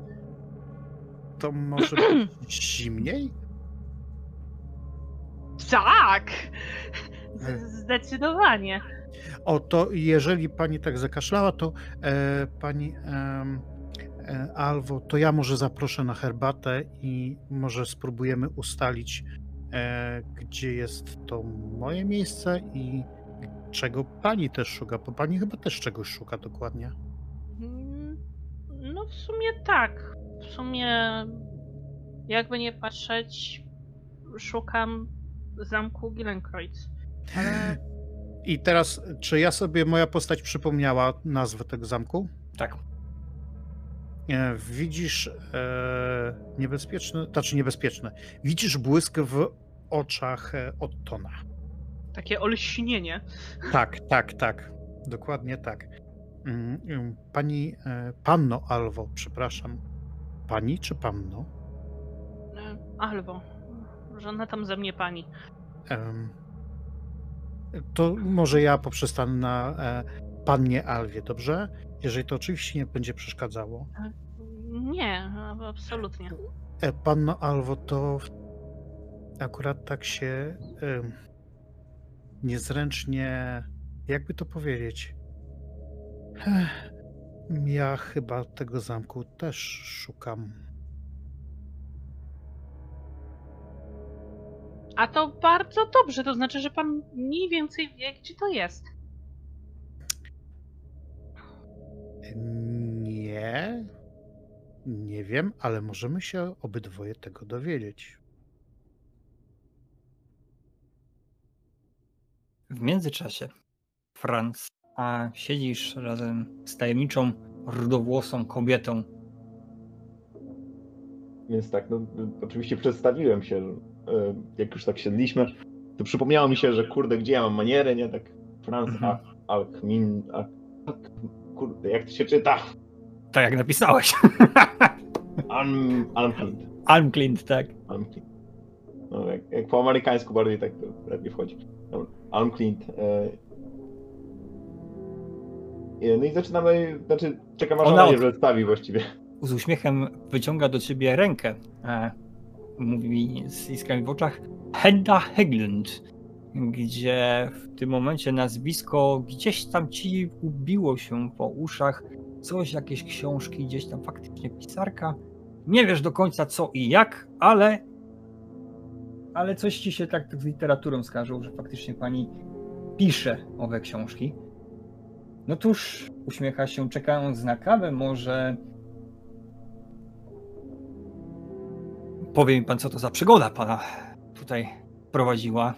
To może być zimniej? Tak! E. Zdecydowanie. O, to jeżeli pani tak zakaszlała, to e, pani e, Alwo, to ja może zaproszę na herbatę i może spróbujemy ustalić, e, gdzie jest to moje miejsce i czego pani też szuka, bo pani chyba też czegoś szuka dokładnie. Mm, No w sumie tak. W sumie jakby nie patrzeć, szukam zamku Gillenkreuz. Ale I teraz, czy ja sobie, moja postać przypomniała nazwę tego zamku? Tak. E, Widzisz e, niebezpieczny, znaczy niebezpieczne, widzisz błysk w oczach e, Ottona. Takie olśnienie. Tak, tak, tak. Dokładnie tak. Mm, mm, Pani, e, panno Alwo, przepraszam. Pani czy panno? E, Albo, żadna tam ze mnie pani. To może ja poprzestanę na e, pannie Alwie, dobrze? Jeżeli to oczywiście nie będzie przeszkadzało. Nie, absolutnie. Panno Alwo, to akurat tak się niezręcznie, jakby to powiedzieć. Ja chyba tego zamku też szukam. A to bardzo dobrze, to znaczy, że pan mniej więcej wie, gdzie to jest. Nie, nie wiem, ale możemy się obydwoje tego dowiedzieć. W międzyczasie, Franz, a siedzisz razem z tajemniczą, rudowłosą kobietą. Więc tak, no oczywiście przedstawiłem się, e, jak już tak siedliśmy, to przypomniało mi się, że kurde, gdzie ja mam manierę, nie? Tak Franz Mhm. Alkmin, Al, kurde, jak to się czyta? Tak jak napisałeś. Alm, Almklint. Almklint, tak. Almklint. No, jak, jak po amerykańsku bardziej tak to lepiej wchodzi. Dobra, Almklint. E, e, no i zaczynamy, znaczy czekam aż Ona ona od- przedstawi właściwie. Z uśmiechem wyciąga do ciebie rękę. E, mówi z iskrami w oczach. Hedda Heglund. Gdzie w tym momencie nazwisko gdzieś tam ci ubiło się po uszach. Coś, jakieś książki, gdzieś tam faktycznie pisarka. Nie wiesz do końca co i jak, ale ale coś ci się tak z literaturą skarżył, że faktycznie pani pisze owe książki. No tuż uśmiecha się, czekając na kawę, może powie mi pan, co to za przygoda pana tutaj prowadziła.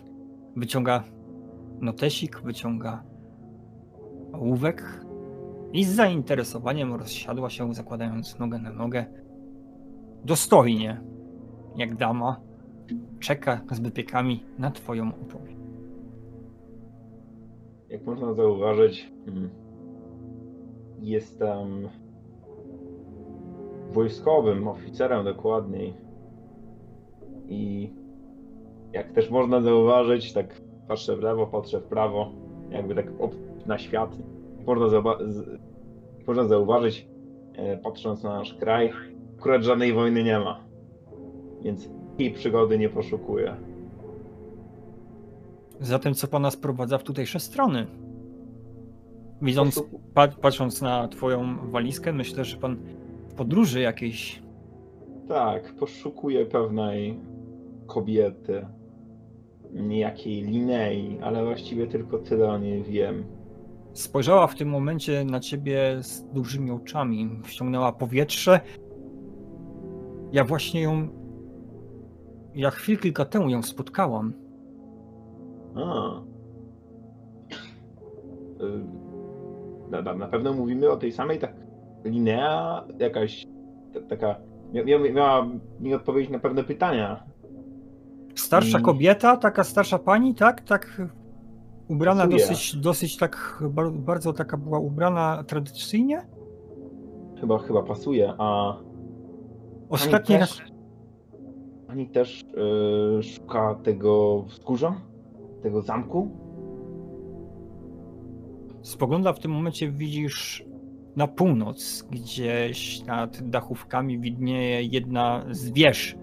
Wyciąga notesik, wyciąga ołówek i z zainteresowaniem rozsiadła się, zakładając nogę na nogę. Dostojnie, jak dama, czeka z wypiekami na twoją opowieść. Jak można zauważyć, mm, jestem wojskowym oficerem dokładniej. I jak też można zauważyć, tak patrzę w lewo, patrzę w prawo, jakby tak na świat. Można, zauwa- można zauważyć, e, patrząc na nasz kraj, akurat żadnej wojny nie ma. Więc tej przygody nie poszukuję. Zatem co pana sprowadza w tutejsze strony? Widząc, patrząc na twoją walizkę, myślę, że pan w podróży jakiejś Tak, poszukuję pewnej kobiety, niejakiej Linei, ale właściwie tylko tyle o niej wiem. spojrzała w tym momencie na ciebie z dużymi oczami, wciągnęła powietrze. Ja właśnie ją. Ja chwil kilka temu ją spotkałam. A. Y, Na, na, pewno mówimy o tej samej, tak Linea jakaś ta, taka, mia, mia, miała mi odpowiedzieć na pewne pytania. Starsza kobieta, taka starsza pani, tak? Tak ubrana Pasuje. dosyć, dosyć tak bar- bardzo taka była ubrana tradycyjnie. Chyba, chyba pasuje, a Ostatni raz. Pani też y, szuka tego wzgórza, tego zamku. Spogląda w tym momencie, widzisz na północ, gdzieś nad dachówkami widnieje jedna z wież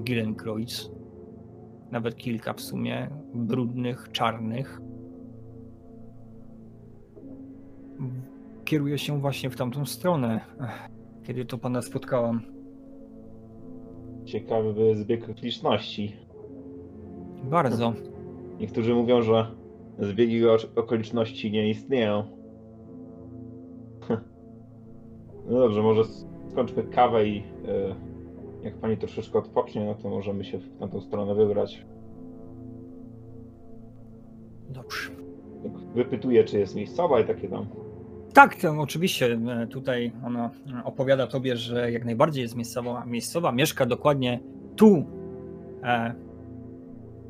Gillenkreuz. Nawet kilka w sumie, brudnych, czarnych. Kieruję się właśnie w tamtą stronę, kiedy to pana spotkałam. Ciekawy zbieg okoliczności. Bardzo. Niektórzy mówią, że zbiegi okoliczności nie istnieją. No dobrze, może skończmy kawę i e, jak pani troszeczkę odpocznie, no to możemy się w tamtą stronę wybrać. Dobrze. Tak Wypytuję, czy jest miejscowa i takie tam. Tak, to oczywiście e, tutaj ona e, opowiada tobie, że jak najbardziej jest miejscowa, miejscowa mieszka dokładnie tu, e,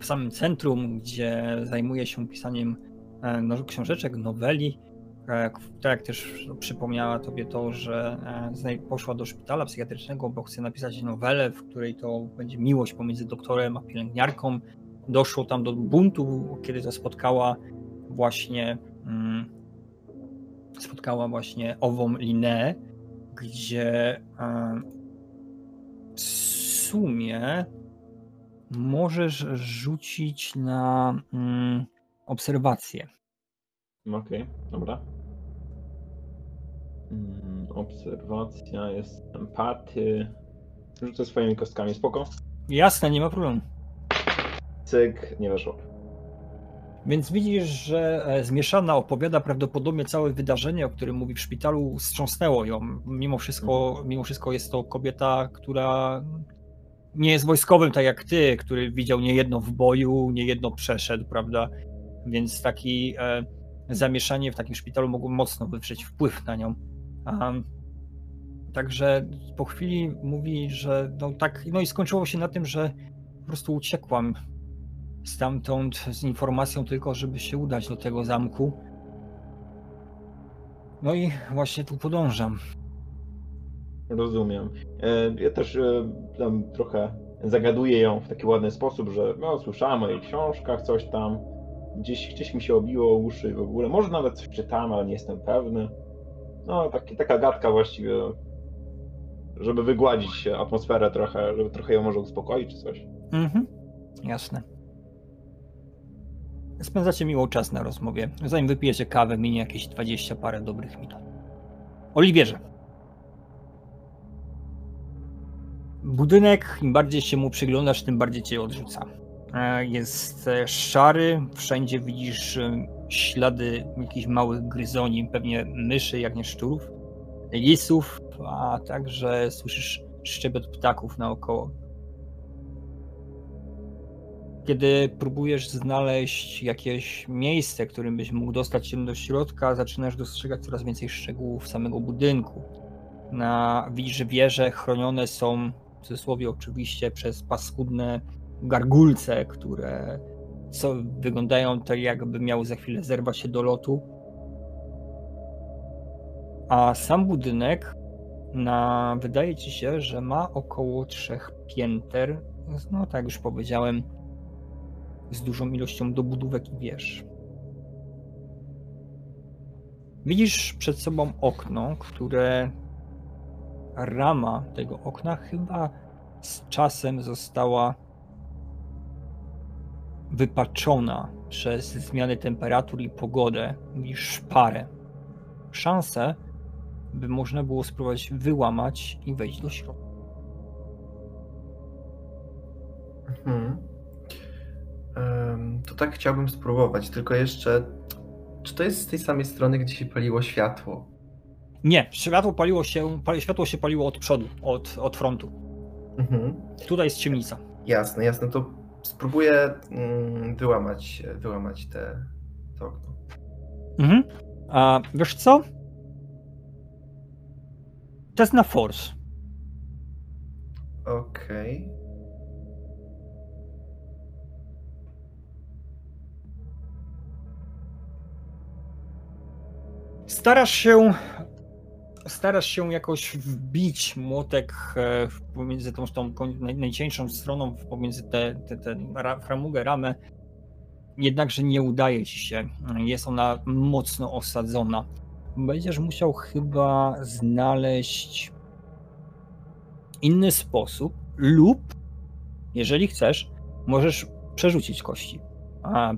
w samym centrum, gdzie zajmuje się pisaniem no, książeczek, noweli. Tak jak też przypomniała tobie to, że poszła do szpitala psychiatrycznego, bo chce napisać nowelę, w której to będzie miłość pomiędzy doktorem a pielęgniarką. Doszło tam do buntu, kiedy to spotkała właśnie mm, spotkała właśnie ową Lineę, gdzie w sumie możesz rzucić na mm, obserwację. Okej, dobra. Mm, obserwacja, jest empaty. Rzucę swoimi kostkami, spoko. Jasne, nie ma problemu. Cyk, nie weszło. Więc widzisz, że e, zmieszana opowiada prawdopodobnie całe wydarzenie, o którym mówi w szpitalu, wstrząsnęło ją. Mimo wszystko, mimo wszystko jest to kobieta, która nie jest wojskowym tak jak ty, który widział niejedno w boju, niejedno przeszedł, prawda? Więc taki e, zamieszanie w takim szpitalu mogło mocno wywrzeć wpływ na nią. Także po chwili mówi, że no tak, no i skończyło się na tym, że po prostu uciekłam stamtąd z informacją tylko, żeby się udać do tego zamku. No i właśnie tu podążam. Rozumiem. E, Ja też e, tam trochę zagaduję ją w taki ładny sposób, że no, słyszałem o jej książkach, coś tam. Gdzieś, gdzieś mi się obiło uszy w ogóle. Może nawet coś czytałem, ale nie jestem pewny. No, taki, taka gadka właściwie, żeby wygładzić atmosferę trochę, żeby trochę ją może uspokoić czy coś. Mhm, jasne. Spędzacie miło czas na rozmowie. Zanim wypijecie kawę, minie jakieś 20 parę dobrych minut. Oliwierze. Budynek, im bardziej się mu przyglądasz, tym bardziej cię odrzuca. E, Jest e, szary, wszędzie widzisz e, ślady jakichś małych gryzoni, pewnie myszy, jak nie szczurów, lisów, a także słyszysz szczebet ptaków naokoło. Kiedy próbujesz znaleźć jakieś miejsce, którym byś mógł dostać się do środka, zaczynasz dostrzegać coraz więcej szczegółów samego budynku. Na, widzisz, że wieże chronione są, w cudzysłowie oczywiście, przez paskudne gargulce, które co, wyglądają tak, jakby miały za chwilę zerwać się do lotu. A sam budynek na, wydaje ci się, że ma około trzech pięter. No tak już powiedziałem, z dużą ilością dobudówek i wież. Widzisz przed sobą okno, które rama tego okna chyba z czasem została wypaczona przez zmiany temperatur i pogodę. Widzisz szparę. Szansę, by można było spróbować wyłamać i wejść do środka. Mhm. To tak chciałbym spróbować, tylko jeszcze. Czy to jest z tej samej strony, gdzie się paliło światło? Nie, światło paliło się, światło się paliło od przodu, od, od frontu. Mhm. Tutaj jest ciemnica. Jasne, jasne. To spróbuję mm, wyłamać, wyłamać te, to okno. Mhm. A wiesz co? Test na force. Okej. Starasz się. Starasz się jakoś wbić młotek e, pomiędzy tą, tą najcieńszą stroną, pomiędzy tę te, te, ra, framugę, ramę. Jednakże nie udaje ci się. Jest ona mocno osadzona. będziesz musiał chyba znaleźć inny sposób, lub jeżeli chcesz, możesz przerzucić kości. A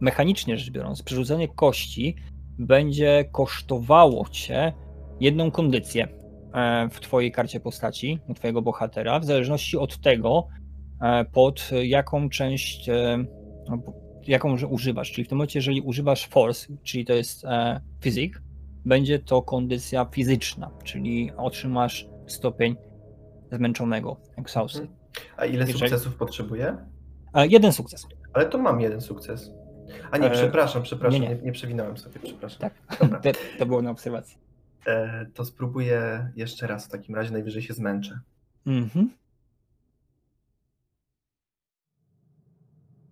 mechanicznie rzecz biorąc, przerzucenie kości będzie kosztowało cię jedną kondycję e, w twojej karcie postaci, u twojego bohatera, w zależności od tego, e, pod jaką część, e, jaką używasz. Czyli w tym momencie, jeżeli używasz force, czyli to jest fizyk, będzie to kondycja fizyczna, czyli otrzymasz stopień zmęczonego, exhausted. A ile sukcesów potrzebuję? Jeden sukces. Ale to mam jeden sukces. A nie, przepraszam, przepraszam, nie, nie. nie, nie przewinąłem sobie, przepraszam. Tak. To, to było na obserwacji. E, to spróbuję jeszcze raz, w takim razie najwyżej się zmęczę. Mhm.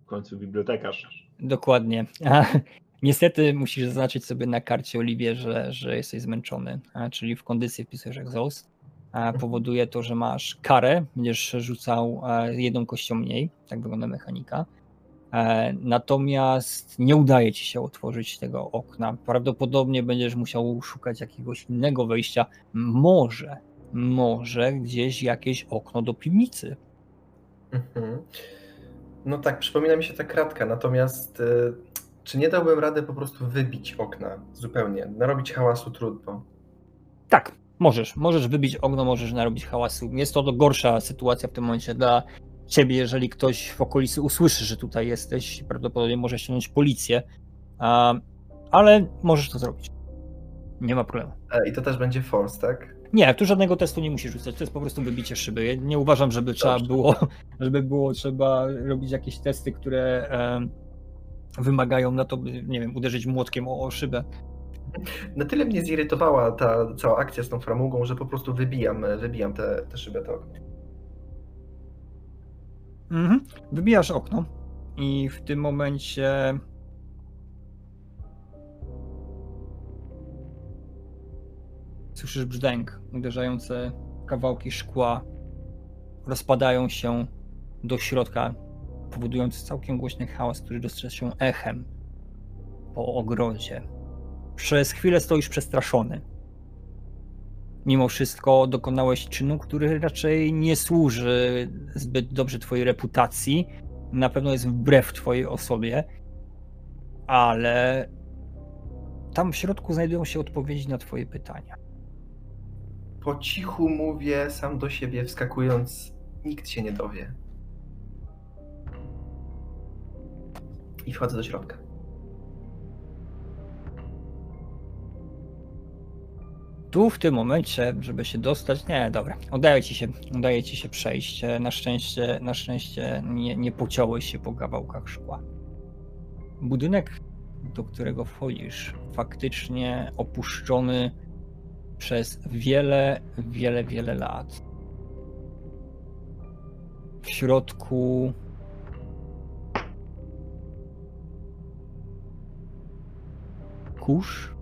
W końcu bibliotekarz. Dokładnie. A, niestety musisz zaznaczyć sobie na karcie Oliwie, że, że jesteś zmęczony, a, czyli w kondycji wpisujesz exhaust. A, mhm. powoduje to, że masz karę, będziesz rzucał jedną kością mniej, tak wygląda mechanika. E, natomiast nie udaje ci się otworzyć tego okna. Prawdopodobnie będziesz musiał szukać jakiegoś innego wejścia. Może, może gdzieś jakieś okno do piwnicy. Mhm. No tak, przypomina mi się ta kratka, natomiast y, czy nie dałbym rady po prostu wybić okna zupełnie? Narobić hałasu trudno. Tak, możesz. Możesz wybić okno, możesz narobić hałasu. Jest to gorsza sytuacja w tym momencie dla ciebie, jeżeli ktoś w okolicy usłyszy, że tutaj jesteś, prawdopodobnie może ściągnąć policję, ale możesz to zrobić. Nie ma problemu. I to też będzie force, tak? Nie, tu żadnego testu nie musisz rzucać, to jest po prostu wybicie szyby. Nie uważam, żeby Dobrze. trzeba było, żeby było trzeba robić jakieś testy, które e, wymagają na to, by, nie wiem, uderzyć młotkiem o, o szybę. Na tyle mnie zirytowała ta cała akcja z tą framugą, że po prostu wybijam, wybijam tę szybę. To. Mhm. Wybijasz okno i w tym momencie słyszysz brzdęk, uderzające kawałki szkła rozpadają się do środka, powodując całkiem głośny hałas, który dostrzeże się echem po ogrodzie. Przez chwilę stoisz przestraszony mimo wszystko dokonałeś czynu, który raczej nie służy zbyt dobrze twojej reputacji. Na pewno jest wbrew twojej osobie, ale tam w środku znajdują się odpowiedzi na twoje pytania. Po cichu mówię sam do siebie, wskakując, nikt się nie dowie. I wchodzę do środka. Tu w tym momencie, żeby się dostać, nie, dobra, udaje ci się, udaje ci się przejść. Na szczęście, na szczęście nie, nie pociąłeś się po kawałkach szkła. Budynek, do którego wchodzisz, faktycznie opuszczony przez wiele, wiele, wiele lat. W środku kurz,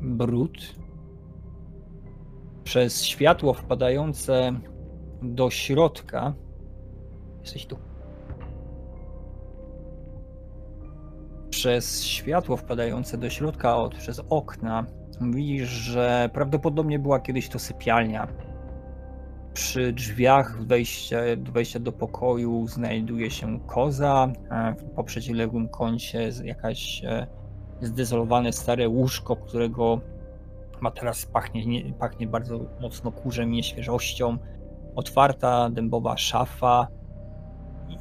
brud, przez światło wpadające do środka. Jesteś tu. Przez światło wpadające do środka od, przez okna widzisz, że prawdopodobnie była kiedyś to sypialnia. Przy drzwiach wejścia, wejścia do pokoju znajduje się koza, po przeciwległym kącie jakaś e, zdezolowane stare łóżko, którego ma teraz pachnie, pachnie bardzo mocno kurzem nieświeżością. Otwarta dębowa szafa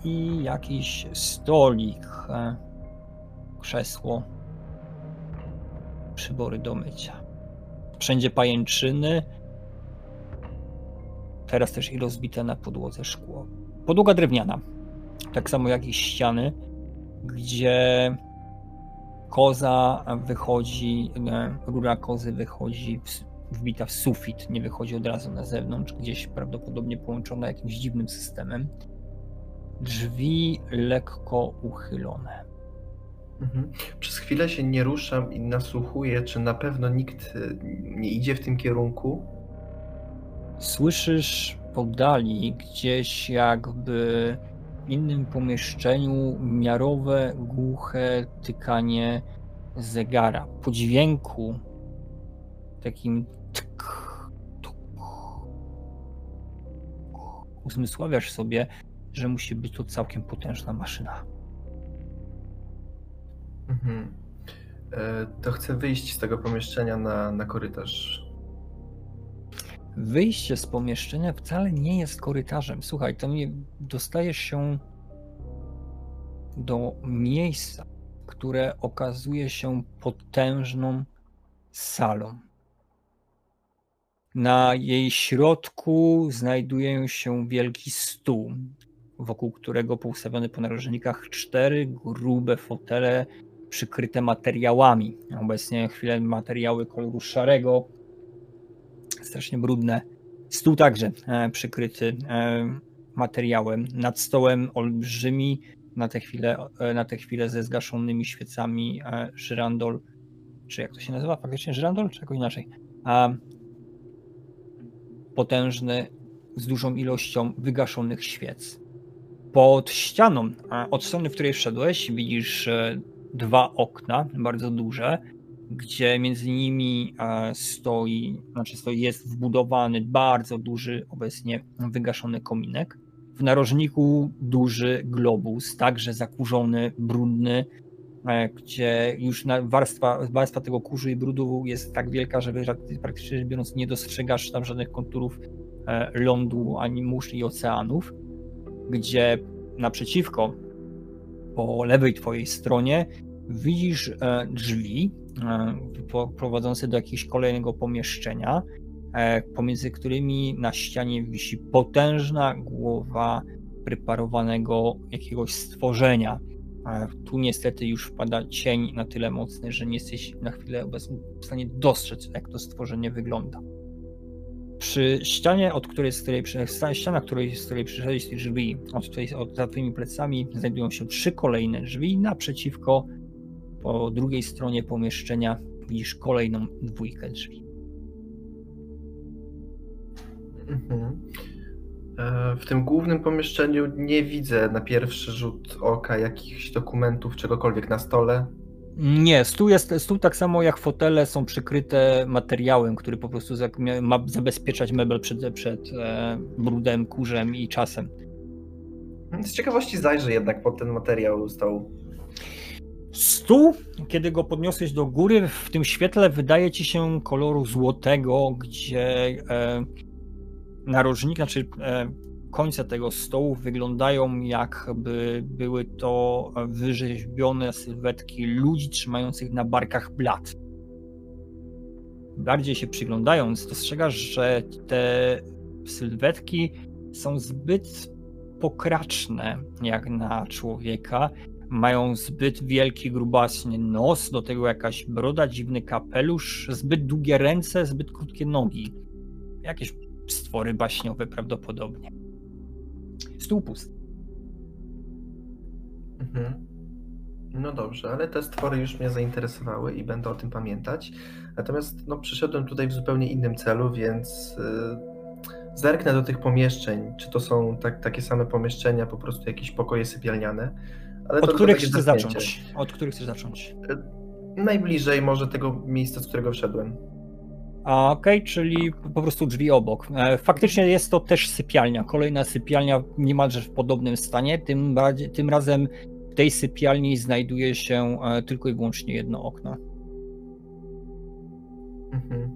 i jakiś stolik, e, krzesło, przybory do mycia. Wszędzie pajęczyny. Teraz też i rozbite na podłodze szkło. Podłoga drewniana, tak samo jak i ściany, gdzie koza wychodzi, e, rura kozy wychodzi wbita w sufit, nie wychodzi od razu na zewnątrz, gdzieś prawdopodobnie połączona jakimś dziwnym systemem. Drzwi lekko uchylone. Mhm. Przez chwilę się nie ruszam i nasłuchuję, czy na pewno nikt e, nie idzie w tym kierunku. Słyszysz podali gdzieś jakby innym pomieszczeniu miarowe, głuche tykanie zegara. Po dźwięku takim tk, tuk. uzmysławiasz sobie, że musi być to całkiem potężna maszyna. Mhm. E, To chcę wyjść z tego pomieszczenia na, na korytarz. Wyjście z pomieszczenia wcale nie jest korytarzem. Słuchaj, to nie dostajesz się do miejsca, które okazuje się potężną salą. Na jej środku znajduje się wielki stół, wokół którego poustawione po narożnikach cztery grube fotele przykryte materiałami. Obecnie chwilę materiały koloru szarego, strasznie brudne. Stół także e, przykryty e, materiałem. Nad stołem olbrzymi, na tę chwilę, e, na tę chwilę ze zgaszonymi świecami żyrandol, czy jak to się nazywa faktycznie żyrandol, czy jakoś inaczej. A potężny, z dużą ilością wygaszonych świec. Pod ścianą, od strony, w której wszedłeś, widzisz dwa okna, bardzo duże, gdzie między nimi e, stoi, znaczy stoi, jest wbudowany bardzo duży, obecnie wygaszony kominek. W narożniku duży globus, także zakurzony, brudny, e, gdzie już warstwa, warstwa tego kurzu i brudu jest tak wielka, że praktycznie biorąc nie dostrzegasz tam żadnych konturów e, lądu, ani mórz i oceanów, gdzie naprzeciwko, po lewej twojej stronie, widzisz e, drzwi e, prowadzące do jakiegoś kolejnego pomieszczenia, e, pomiędzy którymi na ścianie wisi potężna głowa preparowanego jakiegoś stworzenia. Tu niestety już wpada cień na tyle mocny, że nie jesteś na chwilę obecną w stanie dostrzec, jak to stworzenie wygląda. Przy ścianie, od której, z której, ściana, której, z której przyszedłeś tych drzwi, od, której, od za twoimi plecami znajdują się trzy kolejne drzwi. Naprzeciwko, po drugiej stronie pomieszczenia, widzisz kolejną dwójkę drzwi. Mhm. E, W tym głównym pomieszczeniu nie widzę na pierwszy rzut oka jakichś dokumentów, czegokolwiek na stole. Nie, stół, jest, stół tak samo jak fotele są przykryte materiałem, który po prostu ma zabezpieczać mebel przed, przed e, brudem, kurzem i czasem. Z ciekawości zajrzę jednak pod ten materiał stołu. Stół, kiedy go podniosłeś do góry, w tym świetle wydaje ci się koloru złotego, gdzie e, narożnik, znaczy e, końce tego stołu wyglądają jakby były to wyrzeźbione sylwetki ludzi trzymających na barkach blat. Bardziej się przyglądając, dostrzegasz, że te sylwetki są zbyt pokraczne jak na człowieka mają zbyt wielki, grubasny nos, do tego jakaś broda, dziwny kapelusz, zbyt długie ręce, zbyt krótkie nogi. Jakieś stwory baśniowe prawdopodobnie. Stół pusty. Mhm. No dobrze, ale te stwory już mnie zainteresowały i będę o tym pamiętać. Natomiast no, przyszedłem tutaj w zupełnie innym celu, więc y, zerknę do tych pomieszczeń. Czy to są tak, takie same pomieszczenia, po prostu jakieś pokoje sypialniane? Ale Od których chcesz zacząć? Od których chcesz zacząć? Najbliżej może tego miejsca, z którego wszedłem. A, Okej, czyli po prostu drzwi obok. E, Faktycznie jest to też sypialnia. Kolejna sypialnia niemalże w podobnym stanie. Tym, bardziej, tym razem w tej sypialni znajduje się e, tylko i wyłącznie jedno okno. Mhm.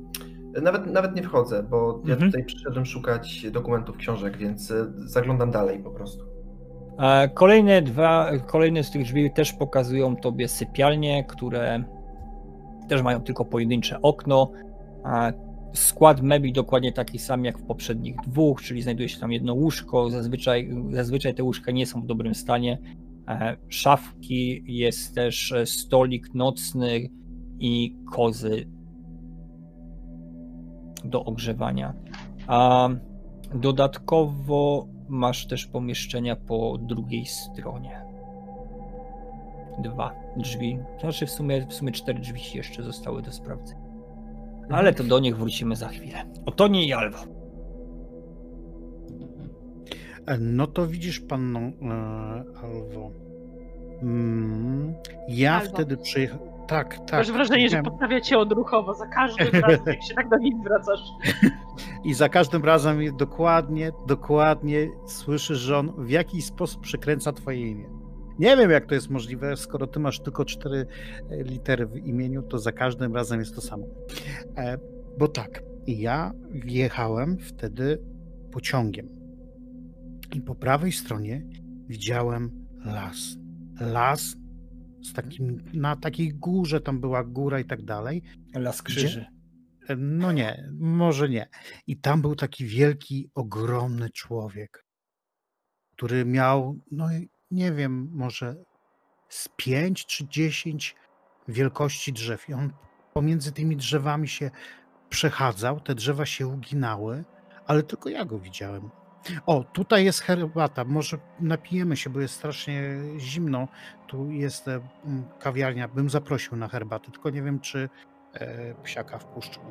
Nawet, nawet nie wchodzę, bo ja Mhm. tutaj przyszedłem szukać dokumentów, książek, więc y, zaglądam dalej po prostu. E, Kolejne dwa, kolejne z tych drzwi też pokazują tobie sypialnie, które też mają tylko pojedyncze okno. A Skład mebli dokładnie taki sam jak w poprzednich dwóch, czyli znajduje się tam jedno łóżko. Zazwyczaj, zazwyczaj te łóżka nie są w dobrym stanie. E, Szafki, jest też e, stolik nocny i kozy do ogrzewania. Dodatkowo masz też pomieszczenia po drugiej stronie. Dwa drzwi. Znaczy w sumie, w sumie cztery drzwi jeszcze zostały do sprawdzenia. Ale to do nich wrócimy za chwilę. Otonie i Alwo. E, No to widzisz, panno e, Alwo. Mm, ja Albo. wtedy przyjechałem. Tak, tak. Masz wrażenie, że poprawia cię odruchowo za każdym razem, jak się tak do nich zwracasz. I za każdym razem dokładnie, dokładnie słyszysz, że on w jakiś sposób przekręca twoje imię. Nie wiem, jak to jest możliwe, skoro ty masz tylko cztery e, litery w imieniu, to za każdym razem jest to samo. E, bo tak, ja wjechałem wtedy pociągiem i po prawej stronie widziałem las. Las z takim, na takiej górze, tam była góra i tak dalej. Las krzyży. No nie, może nie. I tam był taki wielki, ogromny człowiek, który miał, no nie wiem, może z pięć czy dziesięć wielkości drzew. I on pomiędzy tymi drzewami się przechadzał, te drzewa się uginały, ale tylko ja go widziałem. O, tutaj jest herbata. Może napijemy się, bo jest strasznie zimno. Tu jest e, kawiarnia. Bym zaprosił na herbatę, tylko nie wiem, czy e, psiaka wpuszczą.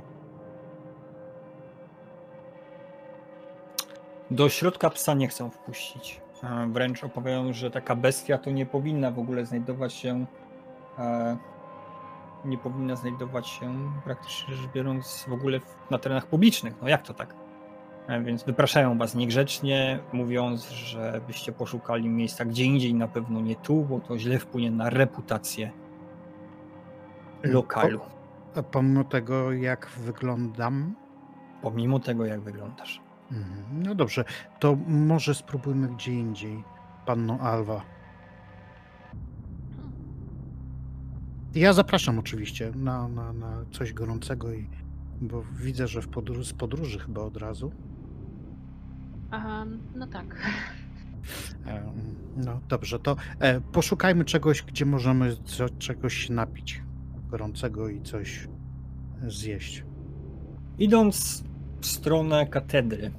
Do środka psa nie chcą wpuścić. E, Wręcz opowiadają, że taka bestia to nie powinna w ogóle znajdować się. e, Nie powinna znajdować się praktycznie rzecz biorąc w ogóle na terenach publicznych. No jak to tak? E, Więc wypraszają was niegrzecznie, mówiąc, żebyście poszukali miejsca gdzie indziej, na pewno nie tu, bo to źle wpłynie na reputację lokalu. A pomimo tego, jak wyglądam. Pomimo tego, jak wyglądasz. Mhm, No dobrze, to może spróbujmy gdzie indziej, panno Alwa. Ja zapraszam oczywiście na, na, na coś gorącego, i, bo widzę, że w z podróży chyba od razu. Um, no tak. E, No dobrze, to e, poszukajmy czegoś, gdzie możemy co, czegoś się napić gorącego i coś zjeść. Idąc w stronę katedry,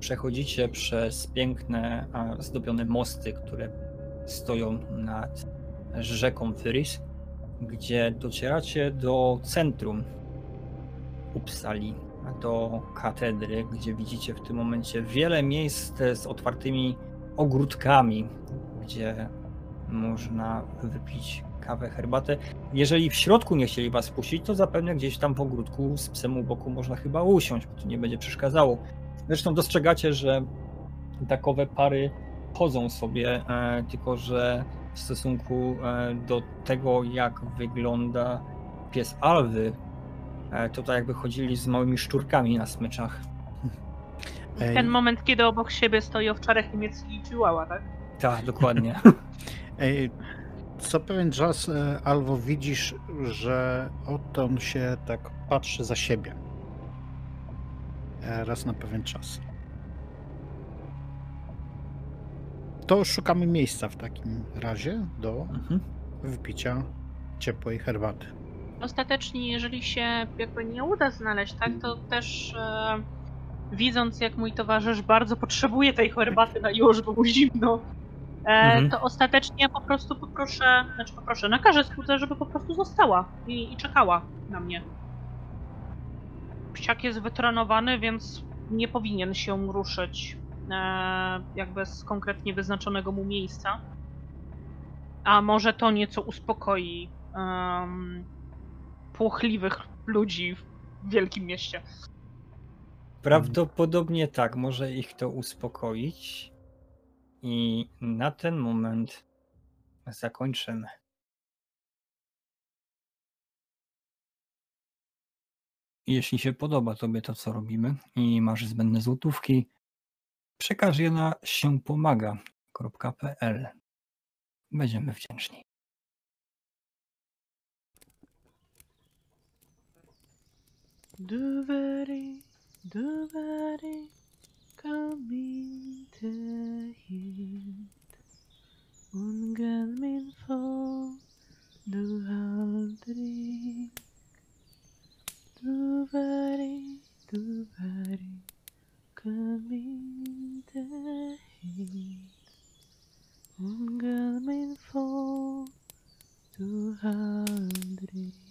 przechodzicie przez piękne, a, zdobione mosty, które stoją nad rzeką Fyris, gdzie docieracie do centrum Uppsali, do katedry, gdzie widzicie w tym momencie wiele miejsc z otwartymi ogródkami, gdzie można wypić kawę, herbatę. Jeżeli w środku nie chcieli was puścić, to zapewne gdzieś tam w ogródku z psem u boku można chyba usiąść, bo to nie będzie przeszkadzało. Zresztą dostrzegacie, że takowe pary chodzą sobie, e, tylko że w stosunku e, do tego, jak wygląda pies Alwy, e, to tak jakby chodzili z małymi szczurkami na smyczach. Ej. Ten moment, kiedy obok siebie stoi owczarek niemiecki i chihuahua, tak? Tak, dokładnie. Ej, Co pewien czas, e, Alwo, widzisz, że oto on się tak patrzy za siebie. E, Raz na pewien czas. To szukamy miejsca w takim razie do Mhm. wypicia ciepłej herbaty. Ostatecznie, jeżeli się jakby nie uda znaleźć, tak, to też e, widząc, jak mój towarzysz bardzo potrzebuje tej herbaty na już, bo mu zimno, e, Mhm. to ostatecznie po prostu poproszę, znaczy poproszę, nakażę skórze, żeby po prostu została i, i czekała na mnie. Psiak jest wytrenowany, więc nie powinien się ruszyć e, jakby z konkretnie wyznaczonego mu miejsca. A może to nieco uspokoi em, płochliwych ludzi w wielkim mieście. Prawdopodobnie tak, może ich to uspokoić. I na ten moment zakończymy. Jeśli się podoba Tobie to, co robimy i masz zbędne złotówki, przekaż je na siępomaga.pl. Będziemy wdzięczni. Doobity, doobity, coming to hit. Un gran min fall, du aldrig. Doobity, doobity, coming to hit. Un gran min fall, du aldrig.